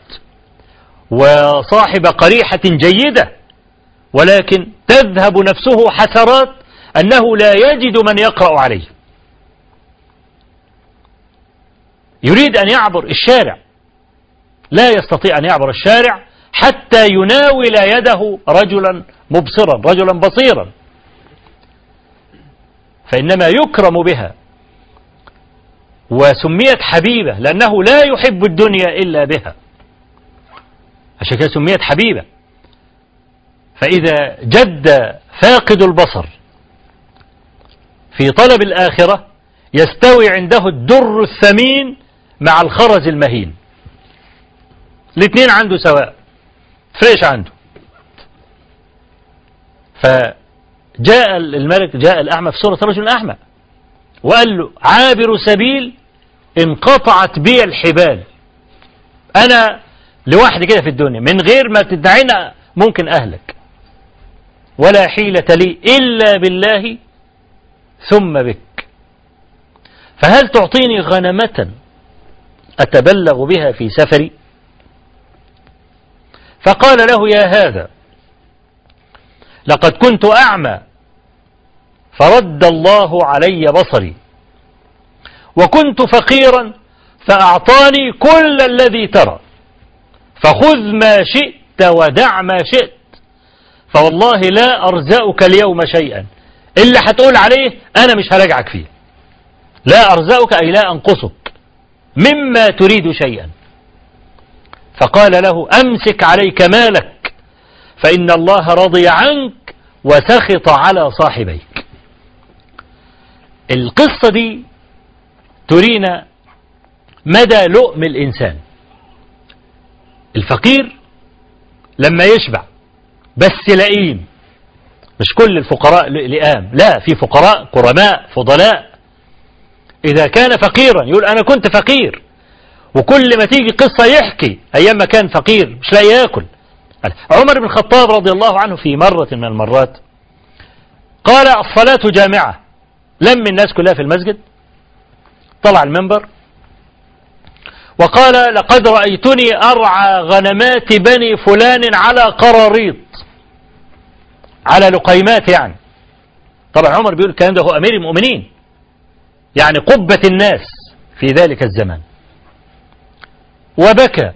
وصاحب قريحة جيدة ولكن تذهب نفسه حسرات أنه لا يجد من يقرأ عليه. يريد أن يعبر الشارع. لا يستطيع أن يعبر الشارع حتى يناول يده رجلا مبصرا رجلا بصيرا. فإنما يكرم بها. وسميت حبيبة لأنه لا يحب الدنيا إلا بها. عشان كده سميت حبيبة. فإذا جد فاقد البصر في طلب الآخرة يستوي عنده الدر الثمين مع الخرز المهين. الاثنين عنده سواء. فريش عنده. جاء الملك جاء الأعمى في صورة رجل أعمى. وقال له عابر سبيل انقطعت بي الحبال. أنا لوحدي كده في الدنيا. من غير ما تدعينا ممكن أهلك. ولا حيلة لي إلا بالله ثم بك. فهل تعطيني غنمة أتبلغ بها في سفري؟ فقال له يا هذا لقد كنت أعمى فرد الله علي بصري وكنت فقيرا فأعطاني كل الذي ترى فخذ ما شئت ودع ما شئت فوالله لا أرزأك اليوم شيئا إلا هتقول عليه أنا مش هرجعك فيه لا أرزأك أي لا أنقصك. مما تريد شيئا. فقال له أمسك عليك مالك فإن الله رضي عنك وسخط على صاحبيك. القصة دي ترينا مدى لؤم الإنسان. الفقير لما يشبع بس لئيم. مش كل الفقراء لئام لا في فقراء كرماء فضلاء. إذا كان فقيرا يقول أنا كنت فقير. وكل ما تيجي قصة يحكي أيام ما كان فقير مش لاقي يأكل. عمر بن الخطاب رضي الله عنه في مرة من المرات قال الصلاة جامعة. لم الناس كلها في المسجد. طلع المنبر. وقال لقد رأيتني أرعى غنمات بني فلان على قراريط. على لقيمات يعني. طبعا عمر بيقول الكلام ده هو أمير المؤمنين. يعني قبة الناس في ذلك الزمان وبكى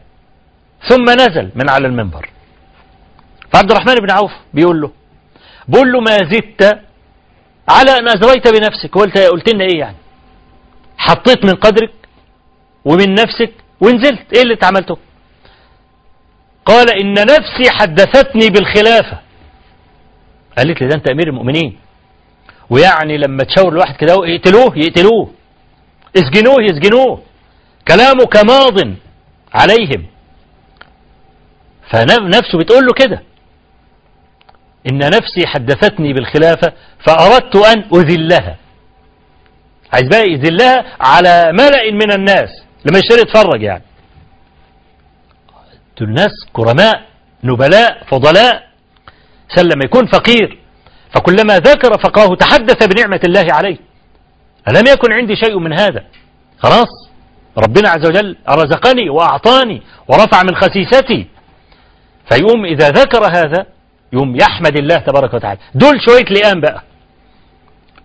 ثم نزل من على المنبر. فعبد الرحمن بن عوف بيقول له بقول له ما زدت على أن أزريت بنفسك. قلت قلت لنا إيه يعني؟ حطيت من قدرك ومن نفسك ونزلت. إيه اللي أنت عملته؟ قال إن نفسي حدثتني بالخلافة. قالت لي ده أنت أمير المؤمنين. ويعني لما تشاور الواحد كده يقتلوه يقتلوه. اسجنوه يسجنوه. كلامك ماض عليهم. فنفسه بتقول له كده. إن نفسي حدثتني بالخلافة فأردت أن أذلها. عايز بقى يذلها على ملأ من الناس. لما يشتري يتفرج يعني. دول ناس كرماء نبلاء فضلاء. سلم يكون فقير. فكلما ذكر فقاه تحدث بنعمة الله عليه. ألم يكن عندي شيء من هذا؟ خلاص. ربنا عز وجل رزقني وأعطاني ورفع من خسيستي. فيقوم إذا ذكر هذا يقوم يحمد الله تبارك وتعالى. دول شوية لئام بقى.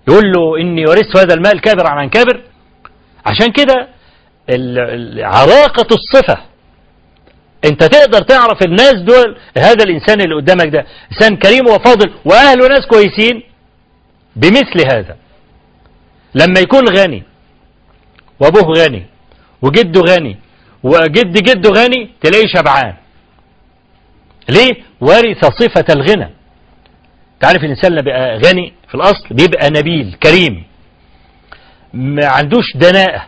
يقول له إني ورثت هذا المال كابر عن كابر. عشان كده عراقة الصفة انت تقدر تعرف الناس دول هذا الإنسان اللي قدامك ده. إنسان كريم وفاضل واهله ناس كويسين بمثل هذا. لما يكون غني وأبوه غني وجده غني وجد جده غني تلاقيه شبعان. ليه؟ ورث صفة الغنى. تعرف الإنسان اللي بقى غني في الأصل بيبقى نبيل كريم. ما عندوش دناءة.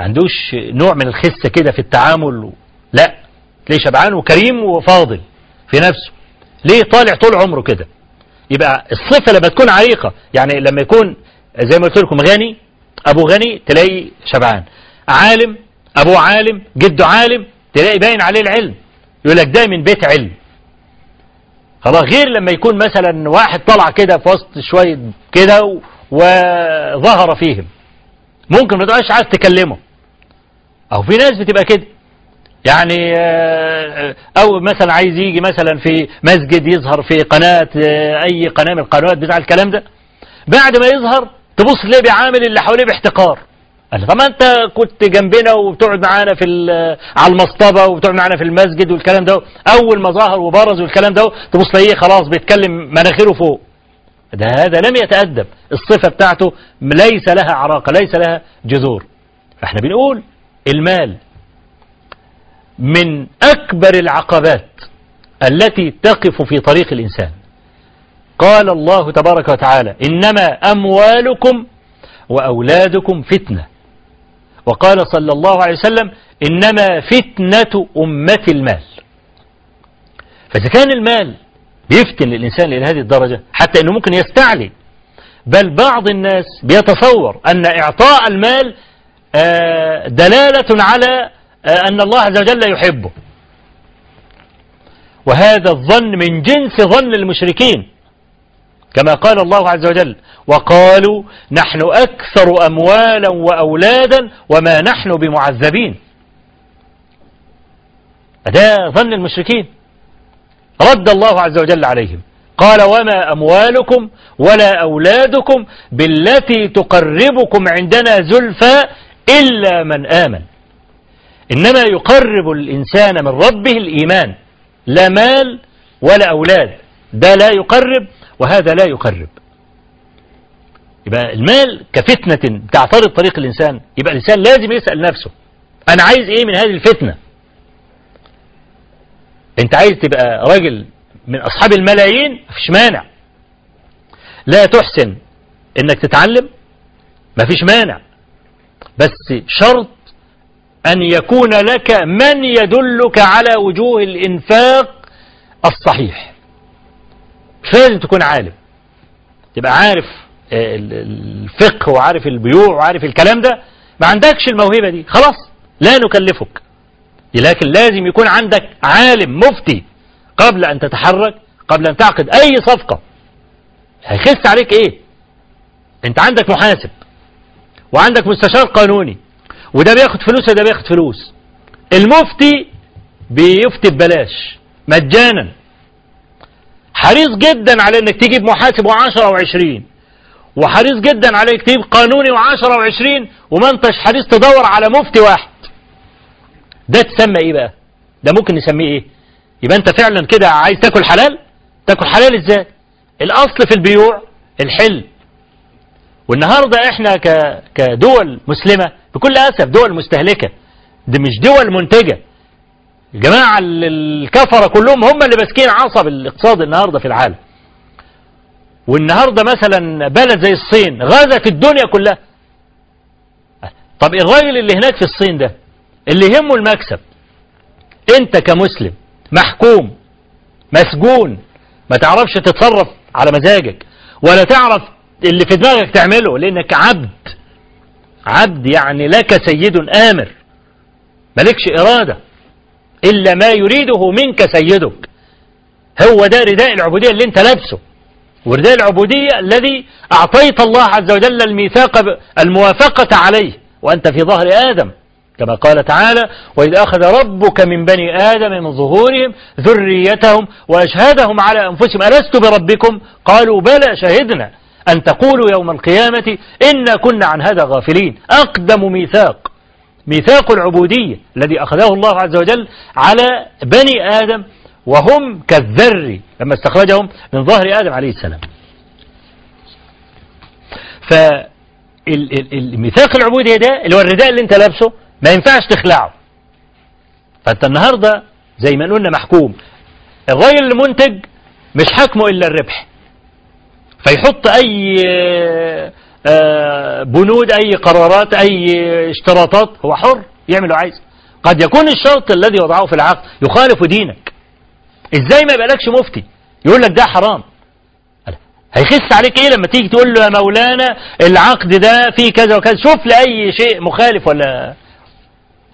عندوش نوع من الخسة كده في التعامل لا تلاقيه شبعان وكريم وفاضل في نفسه. ليه طالع طول عمره كده؟ يبقى الصفة لما تكون عريقة يعني لما يكون زي ما قلت لكم غني أبو غني تلاقي شبعان. عالم أبو عالم جده عالم تلاقي باين عليه العلم. يقول لك ده من بيت علم. خلاص غير لما يكون مثلا واحد طلع كده في وسط شوية كده وظهر فيهم. ممكن ما تبقاش عايز تكلمه. أو في ناس بتبقى كده. يعني أو مثلا عايز يجي مثلا في مسجد يظهر في قناة أي قناة من القنوات بتاع الكلام ده. بعد ما يظهر تبص تلاقيه بيعامل اللي حواليه باحتقار. قال طب أنت كنت جنبنا وبتقعد معانا في على المصطبة وبتقعد معانا في المسجد والكلام ده. أول ما ظهر وبرز والكلام ده تبص تلاقيه خلاص بيتكلم مناخيره فوق. ده هذا لم يتأدب. الصفة بتاعته ليس لها عراقة ليس لها جذور. فإحنا بنقول المال من أكبر العقبات التي تقف في طريق الإنسان. قال الله تبارك وتعالى إنما أموالكم وأولادكم فتنة. وقال صلى الله عليه وسلم إنما فتنة أمة المال. فإذا كان المال بيفتن الإنسان إلى هذه الدرجة حتى أنه ممكن يستعلي. بل بعض الناس بيتصور أن إعطاء المال آه، دلالة على آه، أن الله عز وجل يحبه. وهذا الظن من جنس ظن المشركين. كما قال الله عز وجل وقالوا نحن أكثر أموالا وأولادا وما نحن بمعذبين. هذا ظن المشركين. رد الله عز وجل عليهم. قال وما أموالكم ولا أولادكم بالتي تقربكم عندنا زلفى إلا من آمن. إنما يقرب الإنسان من ربه الإيمان لا مال ولا أولاد. ده لا يقرب وهذا لا يقرب. يبقى المال كفتنة تعترض طريق الإنسان. يبقى الإنسان لازم يسأل نفسه أنا عايز إيه من هذه الفتنة؟ أنت عايز تبقى راجل من أصحاب الملايين مفيش مانع. لا تحسن إنك تتعلم مفيش مانع. بس شرط أن يكون لك من يدلك على وجوه الإنفاق الصحيح. مش لازم تكون عالم. تبقى عارف الفقه وعارف البيوع وعارف الكلام ده. ما عندكش الموهبة دي. خلاص لا نكلفك. لكن لازم يكون عندك عالم مفتي قبل أن تتحرك قبل أن تعقد أي صفقة. هيخس عليك إيه؟ أنت عندك محاسب وعندك مستشار قانوني وده بياخد فلوس وده بياخد فلوس. المفتي بيفتي ببلاش مجانا. حريص جدا على إنك تجيب محاسب وعشرة وعشرين وحريص جدا على إنك تجيب قانوني وعشرة وعشرين وما أنتش حريص تدور على مفتي واحد. ده تسمى إيه بقى؟ ده ممكن نسميه إيه؟ يبقى أنت فعلا كده عايز تاكل حلال؟ تاكل حلال إزاي؟ الأصل في البيوع الحل والنهاردة إحنا كدول مسلمة بكل أسف دول مستهلكة. دي مش دول منتجة. الجماعة الكفرة كلهم هم اللي ماسكين عصب الاقتصاد النهاردة في العالم. والنهاردة مثلا بلد زي الصين غزت الدنيا كلها. طب الراجل اللي هناك في الصين ده اللي يهمه المكسب. انت كمسلم محكوم مسجون ما تعرفش تتصرف على مزاجك ولا تعرف اللي في دماغك تعمله لأنك عبد. عبد يعني لك سيد آمر. مالكش إرادة. إلا ما يريده منك سيدك. هو ده رداء العبودية اللي انت لابسه. ورداء العبودية الذي أعطيت الله عز وجل الميثاق الموافقة عليه. وأنت في ظهر آدم. كما قال تعالى وإذ أخذ ربك من بني آدم من ظهورهم ذريتهم وأشهدهم على أنفسهم ألست بربكم؟ قالوا بلى شهدنا أن تقولوا يوم القيامة إنا كنا عن هذا غافلين. أقدم ميثاق ميثاق العبودية الذي أخذه الله عز وجل على بني آدم وهم كالذر لما استخرجهم من ظهر آدم عليه السلام. فالميثاق العبودية ده اللي هو الرداء اللي انت لابسه ما ينفعش تخلعه. فانت النهاردة زي ما قلنا محكوم. الراجل المنتج مش حكمه إلا الربح. فيحط أي آه، بنود أي قرارات أي اشتراطات هو حر يعمل عايز قد يكون الشرط الذي وضعه في العقد يخالف دينك. إزاي ما يبقالكش مفتي؟ يقول لك ده حرام. هيخس عليك إيه لما تيجي تقول له يا مولانا العقد ده فيه كذا وكذا؟ شوف لي اي شيء مخالف ولا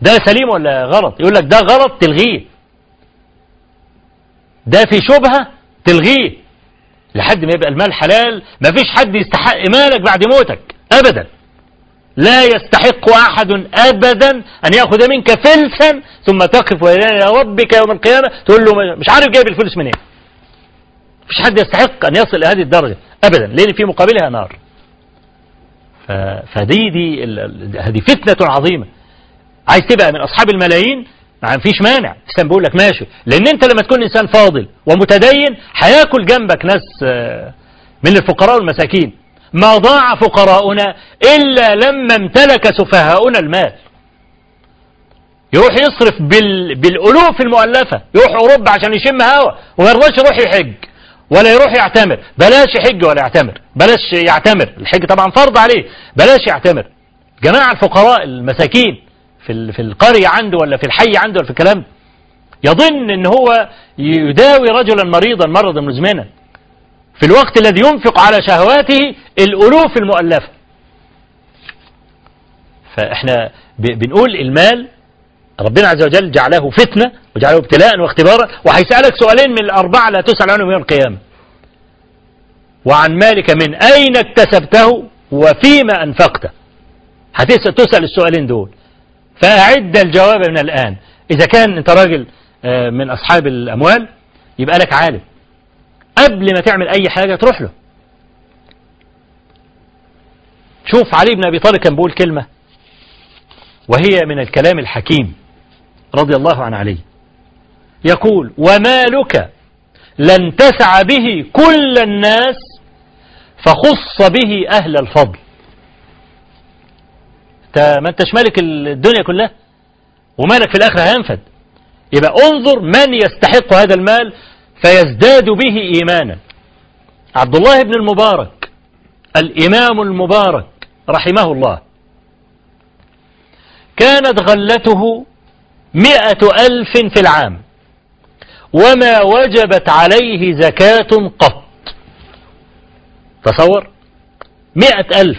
ده سليم ولا غلط؟ يقول لك ده غلط تلغيه. ده في شبهة تلغيه. لحد ما يبقى المال حلال ما فيش حد يستحق مالك بعد موتك أبدا. لا يستحق أحد أبدا أن يأخذ منك فلسا ثم تقف إلى ربك يوم القيامة تقول له مش عارف جايب الفلس منين. مفيش حد يستحق أن يصل إلى هذه الدرجة أبدا. لأن في مقابلها نار. فدي دي هذه فتنة عظيمة. عايز تبقى من أصحاب الملايين؟ ما فيش مانع. الإسلام بيقول لك ماشي. لأن أنت لما تكون إنسان فاضل ومتدين هيأكل جنبك ناس آه، من الفقراء والمساكين. ما ضاع فقراؤنا إلا لما امتلك سفهاؤنا المال. يروح يصرف بال... بالألوف المؤلفة. يروح أوروبا عشان يشم هوا. وما يرضاش يروح يحج. ولا يروح يعتمر. بلاش يحج ولا يعتمر. بلاش يعتمر. الحج طبعا فرض عليه. بلاش يعتمر. جماعة الفقراء المساكين في في القرية عنده ولا في الحي عنده ولا في الكلام يظن إن هو يداوي رجلا مريضا مرضا مزمنا في الوقت الذي ينفق على شهواته الألوف المؤلفة. فإحنا بنقول المال ربنا عز وجل جعله فتنة وجعله ابتلاء واختبارا. وهيسألك سؤالين من الأربعة لا تسأل عنهم يوم القيامة. وعن مالك من أين اكتسبته وفيما أنفقته. هتسأل تسأل السؤالين دول. فأعد الجواب من الآن. إذا كان أنت راجل آه، من أصحاب الأموال يبقى لك عالم. قبل ما تعمل أي حاجة تروح له. شوف علي بن أبي طالب كان بيقول كلمة وهي من الكلام الحكيم رضي الله عن علي يقول ومالك لن تسع به كل الناس فخص به أهل الفضل. ما انتش مالك الدنيا كلها ومالك في الآخرة هينفد. يبقى انظر من يستحق هذا المال فيزداد به إيمانا. عبد الله بن المبارك الإمام المبارك رحمه الله كانت غلته مئة ألف في العام وما وجبت عليه زكاة قط. تصور؟ مئة ألف.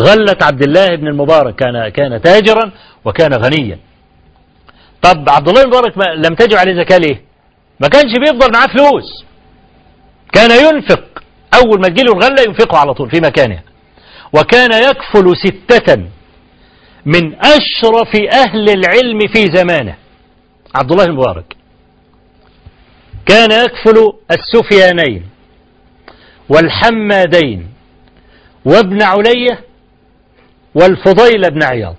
غلة عبد الله بن المبارك كان كان تاجرا وكان غنيا. طب عبد الله بن المبارك لم تجب عليه زكاة ليه؟ ما كانش بيفضل معاه فلوس. كان ينفق. أول ما تجيله الغلة ينفقه على طول في مكانها وكان يكفل ستة من أشرف أهل العلم في زمانه. عبد الله المبارك. كان يكفل السفيانين والحمادين وابن علية والفضيل بن عياض.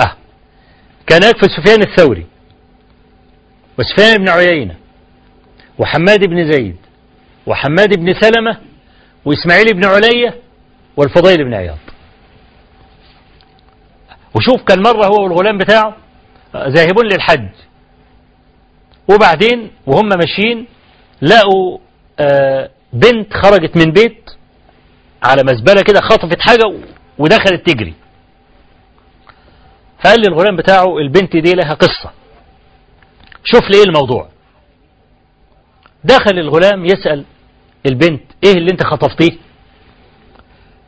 أه. كان يكفل سفيان الثوري وسفيان بن عيينة وحماد بن زيد وحماد بن سلمة وإسماعيل بن علية والفضيل بن عياض. وشوف كان مرة هو والغلام بتاعه ذاهبون للحج. وبعدين وهم ماشيين لقوا آه، بنت خرجت من بيت على مزبلة كده خطفت حاجة ودخلت تجري. فقال للغلام بتاعه البنت دي لها قصة. شوف لي إيه الموضوع. دخل الغلام يسأل البنت إيه اللي أنت خطفتيه؟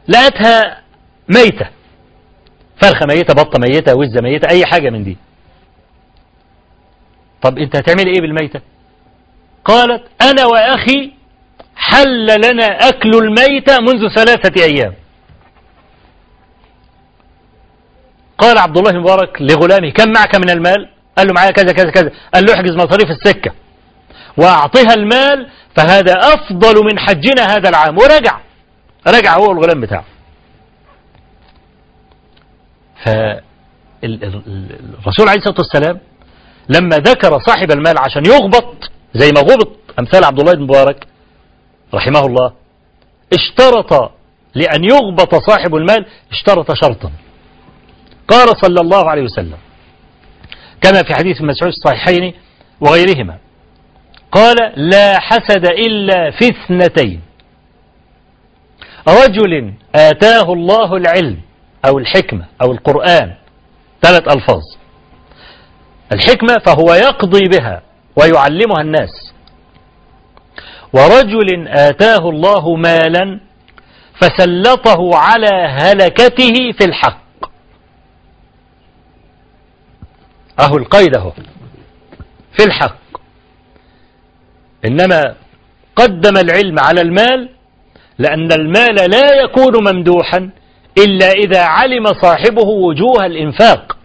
لقتها ميتة. فرخة ميتة بطة ميتة وزة ميتة أي حاجة من دي. طب أنت هتعمل إيه بالميتة؟ قالت أنا وأخي حل لنا أكل الميتة منذ ثلاثة أيام. قال عبد الله المبارك لغلامه كم معك من المال؟ قال له معايا كذا كذا كذا. قال له احجز مصاريف السكة واعطيها المال فهذا أفضل من حجنا هذا العام. ورجع رجع هو الغلام بتاعه. فالرسول عليه الصلاة والسلام لما ذكر صاحب المال عشان يغبط زي ما غبط أمثال عبد الله بن مبارك رحمه الله اشترط لأن يغبط صاحب المال اشترط شرطا. قال صلى الله عليه وسلم كما في حديث مسعود الصحيحين وغيرهما قال لا حسد إلا في اثنتين. رجل آتاه الله العلم أو الحكمة أو القرآن ثلاث ألفاظ. الحكمة فهو يقضي بها ويعلمها الناس. ورجل آتاه الله مالا فسلطه على هلكته في الحق. أهو القيد أهو. في الحق. إنما قدم العلم على المال لأن المال لا يكون ممدوحا إلا إذا علم صاحبه وجوه الإنفاق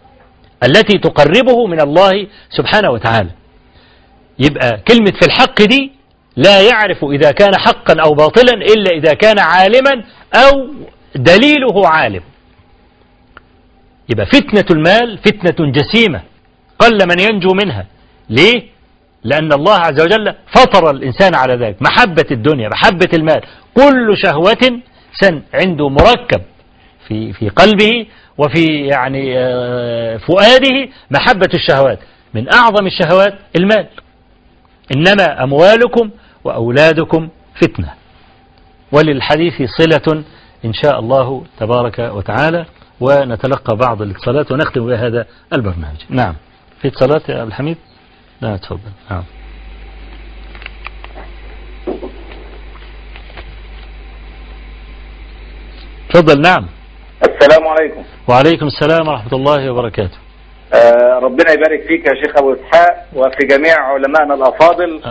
التي تقربه من الله سبحانه وتعالى. يبقى كلمة في الحق دي لا يعرف إذا كان حقا أو باطلا إلا إذا كان عالما أو دليله عالم. يبقى فتنة المال فتنة جسيمة قل من ينجو منها. ليه؟ لأن الله عز وجل فطر الإنسان على ذلك. محبة الدنيا محبة المال. كل شهوة سن عنده مركب في في قلبه وفي يعني آه، فؤاده محبة الشهوات. من أعظم الشهوات المال. إنما أموالكم وأولادكم فتنة. وللحديث صلة إن شاء الله تبارك وتعالى ونتلقى بعض الاتصالات ونختم بهذا البرنامج. نعم. في اتصالات يا أبو الحميد؟ لا تفضل. نعم. تفضل نعم. السلام عليكم. وعليكم السلام ورحمة الله وبركاته. آه ربنا يبارك فيك يا شيخ أبو إسحاق وفي جميع علمائنا الأفاضل.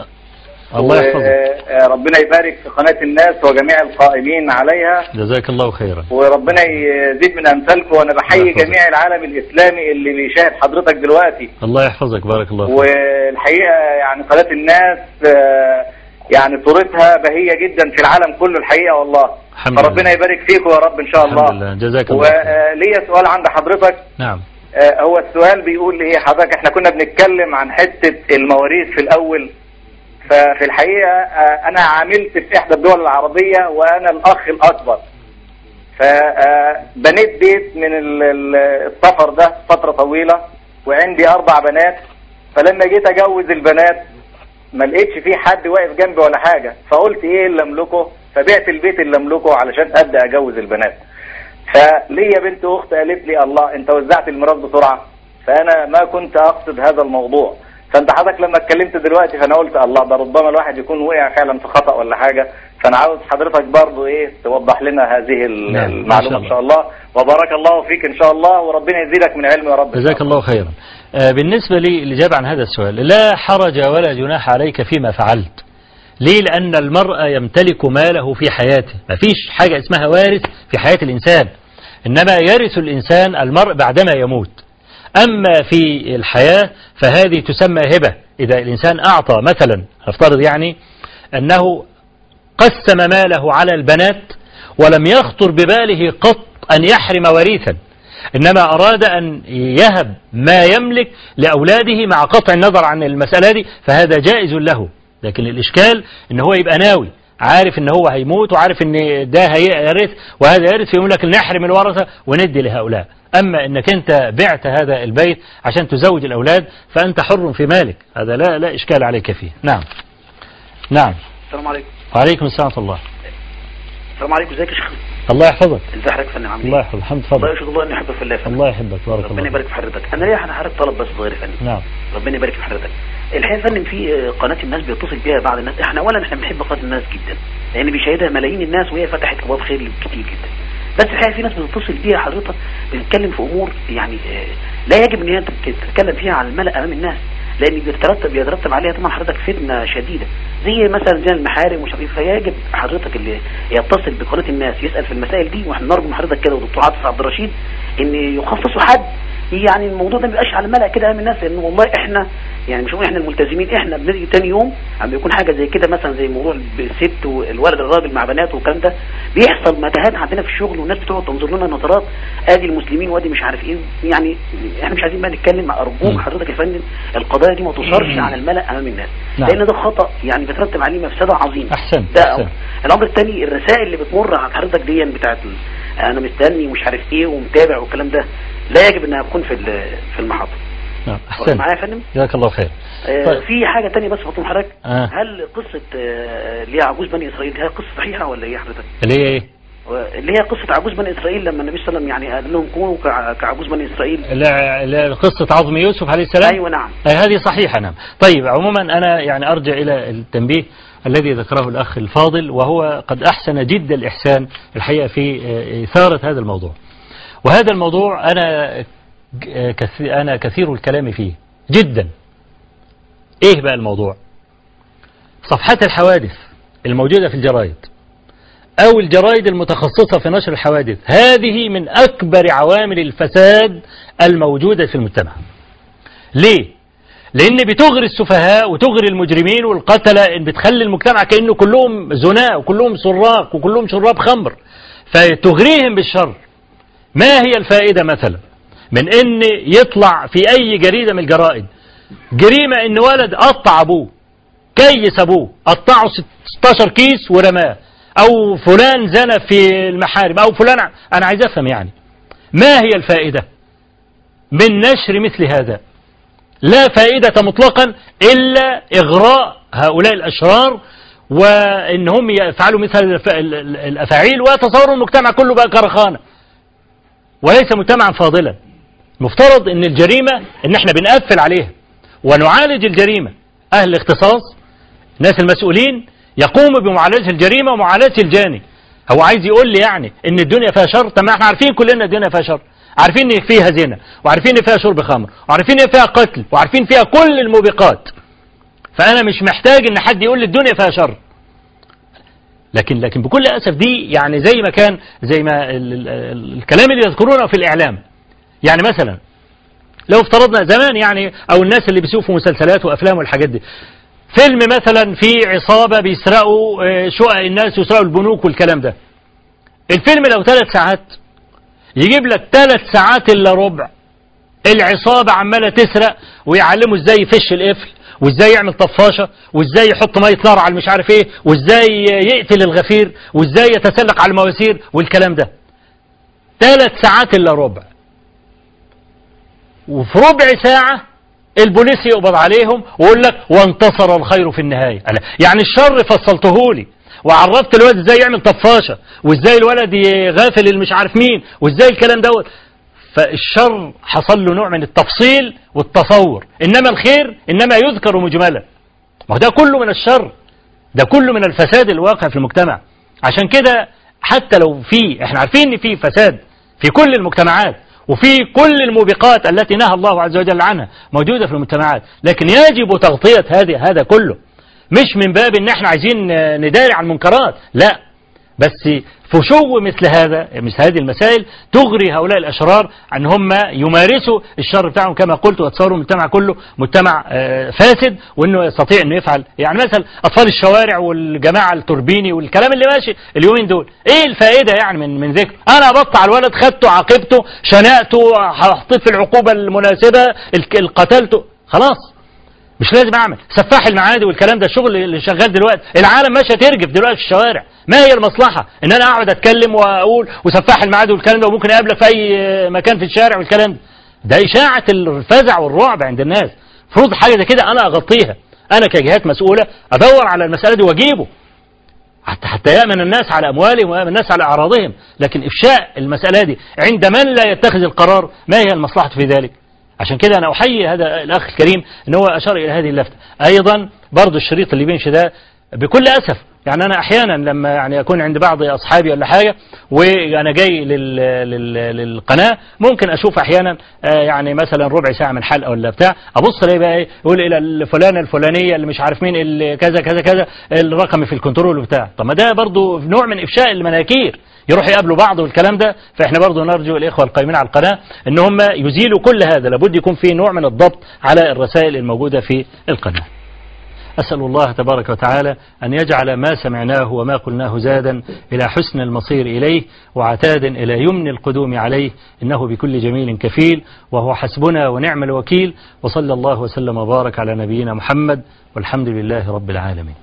الله يحفظك. وربنا يبارك في قناة الناس وجميع القائمين عليها. جزاك الله خيرا. وربنا يزيد من أمثالكم وأنا بحيي. جميع العالم الإسلامي اللي بيشاهد حضرتك دلوقتي. الله يحفظك. بارك الله فيك. والحقيقة يعني قناة الناس آه، يعني صورتها بهية جدا في العالم كله الحقيقة والله. الحمد لله. فربنا يبارك فيكم يا رب إن شاء الله. الحمد لله. جزاك الله وليا سؤال عند حضرتك. نعم. آه، هو السؤال بيقول إيه حضرتك إحنا كنا بنتكلم عن حتة المواريث في الأول. ففي الحقيقة آه، أنا عاملت في إحدى الدول العربية وأنا الأخ الأكبر. فبنيت بيت من ال- ال- السفر ده فترة طويلة وعندي أربع بنات. فلما جيت أجوز البنات ما لقيتش فيه حد واقف جنبي ولا حاجة. فقلت إيه اللي أملكه؟ فبعت البيت اللي أملكه علشان أبدأ أجوز البنات. فليا بنت أخت قالت لي الله أنت وزعت الميراث بسرعة. فأنا ما كنت أقصد هذا الموضوع. فانت حضرتك لما اتكلمت دلوقتي فانا قلت الله ده ربما الواحد يكون وقع فعلا في خطأ ولا حاجة. فأنا عاوز حضرتك برضو إيه توضح لنا هذه نعم، المعلومة إن ان شاء الله. وبارك الله فيك إن شاء الله وربنا يزيدك من علم يا رب. جزاك الله خيرا. آه، بالنسبة لي الإجابة عن هذا السؤال لا حرج ولا جناح عليك فيما فعلت. ليه؟ لأن المرء يمتلك ماله في حياته. ما فيش حاجة اسمها وارث في حياة الإنسان. إنما يرث الإنسان المرء بعدما يموت. أما في الحياة فهذه تسمى هبة. إذا الإنسان أعطى مثلا نفترض يعني أنه قسم ماله على البنات ولم يخطر بباله قط أن يحرم وريثا إنما أراد أن يهب ما يملك لأولاده مع قطع النظر عن المسألة دي فهذا جائز له. لكن الإشكال إن هو يبقى ناوي عارف إن هو هيموت وعارف إن ده هيرث وهذا يرث فيقول لك نحرم الورثة وندي لهؤلاء. أما إنك أنت بعت هذا البيت عشان تزوج الأولاد فأنت حر في مالك. هذا لا لا إشكال عليك فيه. نعم. نعم. السلام عليكم. وعليكم السلام ورحمة الله. السلام عليكم. إزيك يا شيخ؟ الله يحفظك. ازي حضرتك يا فندم عامل الله يحفظك. الحمد تفضل يشهد الله أني أحبك في الله الله يحبك. بارك ربنا الله يبارك في حضرتك. أنا ليا أنا حضرتك طلب بس صغير يا فندم. نعم. ربنا يبارك في حضرتك. الحقيقة يا فندم في آه، قناة الناس بيتصل بيها بعض الناس. إحنا اولا إحنا بنحب قناة الناس جدا. لأن بيشاهدها ملايين الناس وهي فتحت أبواب خير كتير جدا. بس الحقيقة في ناس بتتصل بيها حضرتك بتتكلم في أمور يعني آه، لا يجب إن هي تت- تتكلم فيها على الملأ أمام الناس لأن بيترتب بيترتب عليها طبعا حضرتك فتنة شديدة زي مثلا زي المحارم ومش عارف إيه. فيجب حضرتك اللي يتصل بقناة الناس يسأل في المسائل دي وإحنا نرجو من حضرتك كده ودكتور عاطف عبد الرشيد إن يخصصوا حد يعني الموضوع ده ما بيبقاش على الملأ كده أمام الناس لأن والله إحنا يعني مش إحنا الملتزمين إحنا بنيجي تاني يوم عم بيكون حاجة زي كده مثلا زي موضوع الست والولد الراجل مع بناته والكلام ده بيحصل متاهات عندنا في الشغل والناس بتقعد تنظر لنا نظرات ادي المسلمين وادي مش عارف إيه يعني إحنا مش عايزين بقى نتكلم. أرجوك حضرتك يا فندم القضايا دي ما تصرش على الملأ أمام الناس نعم. لأن ده خطأ يعني بيترتب عليه مفسده عظيمه أحسن ده أحسن الأمر الثاني الرسائل اللي بتمر على حضرتك دي بتاعت أنا مستني ومش عارف إيه ومتابع والكلام ده لا يجب إنها تكون في في المحطة نعم واخد أحسن معايا يا فندم؟ جزاك الله خير. آه، طيب. في حاجة تانية بس فاطمة حضرتك. آه. هل قصة آه، اللي هي عجوز بني إسرائيل هي قصة صحيحة ولا إيه حضرتك؟ اللي هي و- اللي هي قصة عجوز بني إسرائيل لما النبي صلى الله عليه وسلم يعني قال لهم كونوا كع- كعجوز بني إسرائيل. لا لا قصة عظم يوسف عليه السلام؟ أيوة نعم. أي هذه صحيحة نعم. طيب عموما أنا يعني أرجع إلى التنبيه الذي ذكره الأخ الفاضل وهو قد أحسن جد الإحسان الحقيقة في آه، إثارة هذا الموضوع. وهذا الموضوع أنا أنا كثير الكلام فيه. جدا. إيه بقى الموضوع؟ صفحات الحوادث الموجودة في الجرائد أو الجرائد المتخصصة في نشر الحوادث هذه من أكبر عوامل الفساد الموجودة في المجتمع. ليه؟ لأن بتغري السفهاء وتغري المجرمين والقتلة إن بتخلي المجتمع كأنه كلهم زناء وكلهم سراق وكلهم شراب خمر فتغريهم بالشر. ما هي الفائدة مثلا؟ من إن يطلع في أي جريدة من الجرائد. جريمة إن ولد قطع أبوه كيس أبوه قطعه 16 كيس ورماه. أو فلان زنى في المحارم أو فلان أنا عايز أفهم يعني. ما هي الفائدة من نشر مثل هذا؟ لا فائدة مطلقا إلا إغراء هؤلاء الأشرار وإنهم يفعلوا مثل الأفاعيل ويتصوروا المجتمع كله بقى كرخانة. وليس مجتمعا فاضلا. مفترض إن الجريمة إن إحنا بنقفل عليها. ونعالج الجريمة. أهل الاختصاص الناس المسؤولين يقوموا بمعالجة الجريمة ومعالجة الجاني. هو عايز يقول لي يعني إن الدنيا فيها شر طب ما إحنا عارفين كلنا الدنيا فيها شر. عارفين إن فيها زنا وعارفين إن فيها شرب خمر وعارفين إن فيها قتل وعارفين فيها كل الموبقات. فأنا مش محتاج إن حد يقول لي الدنيا فيها شر. لكن لكن بكل أسف دي يعني زي ما كان زي ما ال ال ال الكلام اللي يذكرونه في الإعلام. يعني مثلا لو افترضنا زمان يعني أو الناس اللي بيشوفوا مسلسلات وافلام والحاجات دي. فيلم مثلا في عصابة بيسرقوا آه، شقق الناس ويسرقوا البنوك والكلام ده. الفيلم لو ثلاث ساعات يجيب لك ثلاث ساعات إلا ربع. العصابة عمالة تسرق ويعلموا إزاي يفش القفل وإزاي يعمل طفاشة وإزاي يحط مية نار على مش عارف إيه وإزاي يقتل الغفير وإزاي يتسلق على المواسير والكلام ده. ثلاث ساعات إلا ربع. وفي ربع ساعة البوليس يقبض عليهم ويقول لك وانتصر الخير في النهاية. يعني الشر فصلته لي. وعرفت الولد إزاي يعمل طفاشة وإزاي الولد يغافل اللي مش عارف مين وإزاي الكلام دوت. فالشر حصل له نوع من التفصيل والتصور. إنما الخير إنما يذكر مجملا. ما ده كله من الشر. ده كله من الفساد الواقع في المجتمع. عشان كده حتى لو في إحنا عارفين إن في فساد في كل المجتمعات. وفي كل الموبقات التي نهى الله عز وجل عنها موجودة في المجتمعات. لكن يجب تغطية هذه هذا كله. مش من باب إن إحنا عايزين نداري عن المنكرات. لا. بس فشو مثل هذا مثل هذه المسائل تغري هؤلاء الأشرار أن هم يمارسوا الشر بتاعهم كما قلت وتصوروا المجتمع كله مجتمع آه، فاسد وأنه يستطيع أنه يفعل. يعني مثلا أطفال الشوارع والجماعة التربيني والكلام اللي ماشي اليومين دول. إيه الفائدة يعني من من ذكر؟ أنا بقطع الولد خدته عاقبته شنقته حطيت في العقوبة المناسبة قتلته خلاص. مش لازم أعمل. سفاح المعادي والكلام ده الشغل اللي شغال دلوقتي العالم ماشية ترجف دلوقتي في الشوارع. ما هي المصلحة؟ إن أنا أقعد أتكلم وأقول وسفاح المعادي والكلام ده وممكن أقابلك في أي مكان في الشارع والكلام ده. ده إشاعة الفزع والرعب عند الناس. المفروض حاجة زي كده أنا أغطيها. أنا كجهات مسؤولة أدور على المسألة دي وأجيبه. حتى حتى يأمن الناس على أموالهم ويأمن الناس على أعراضهم. لكن إفشاء المسألة دي عند من لا يتخذ القرار؟ ما هي المصلحة في ذلك؟ عشان كده أنا أحيي هذا الأخ الكريم ان هو أشار إلى هذه اللفتة. أيضا برضو الشريط اللي بيمشي ده بكل أسف يعني أنا أحيانا لما يعني أكون عند بعض أصحابي ولا حاجة وأنا جاي لل لل للقناة ممكن أشوف أحيانا آه، يعني مثلا ربع ساعة من حلقة ولا بتاع أبص ألاقي بقى إيه يقول إلى الفلانة الفلانية اللي مش عارف مين اللي كذا كذا كذا الرقم في الكنترول وبتاع. طب ما ده برضو نوع من إفشاء المناكير. يروح يقابلوا بعض والكلام ده فإحنا برضو نرجو الإخوة القائمين على القناة إن هم يزيلوا كل هذا لابد يكون في نوع من الضبط على الرسائل الموجودة في القناة. أسأل الله تبارك وتعالى أن يجعل ما سمعناه وما قلناه زادا إلى حسن المصير إليه وعتادا إلى يمن القدوم عليه إنه بكل جميل كفيل وهو حسبنا ونعم الوكيل وصلى الله وسلم وبارك على نبينا محمد والحمد لله رب العالمين.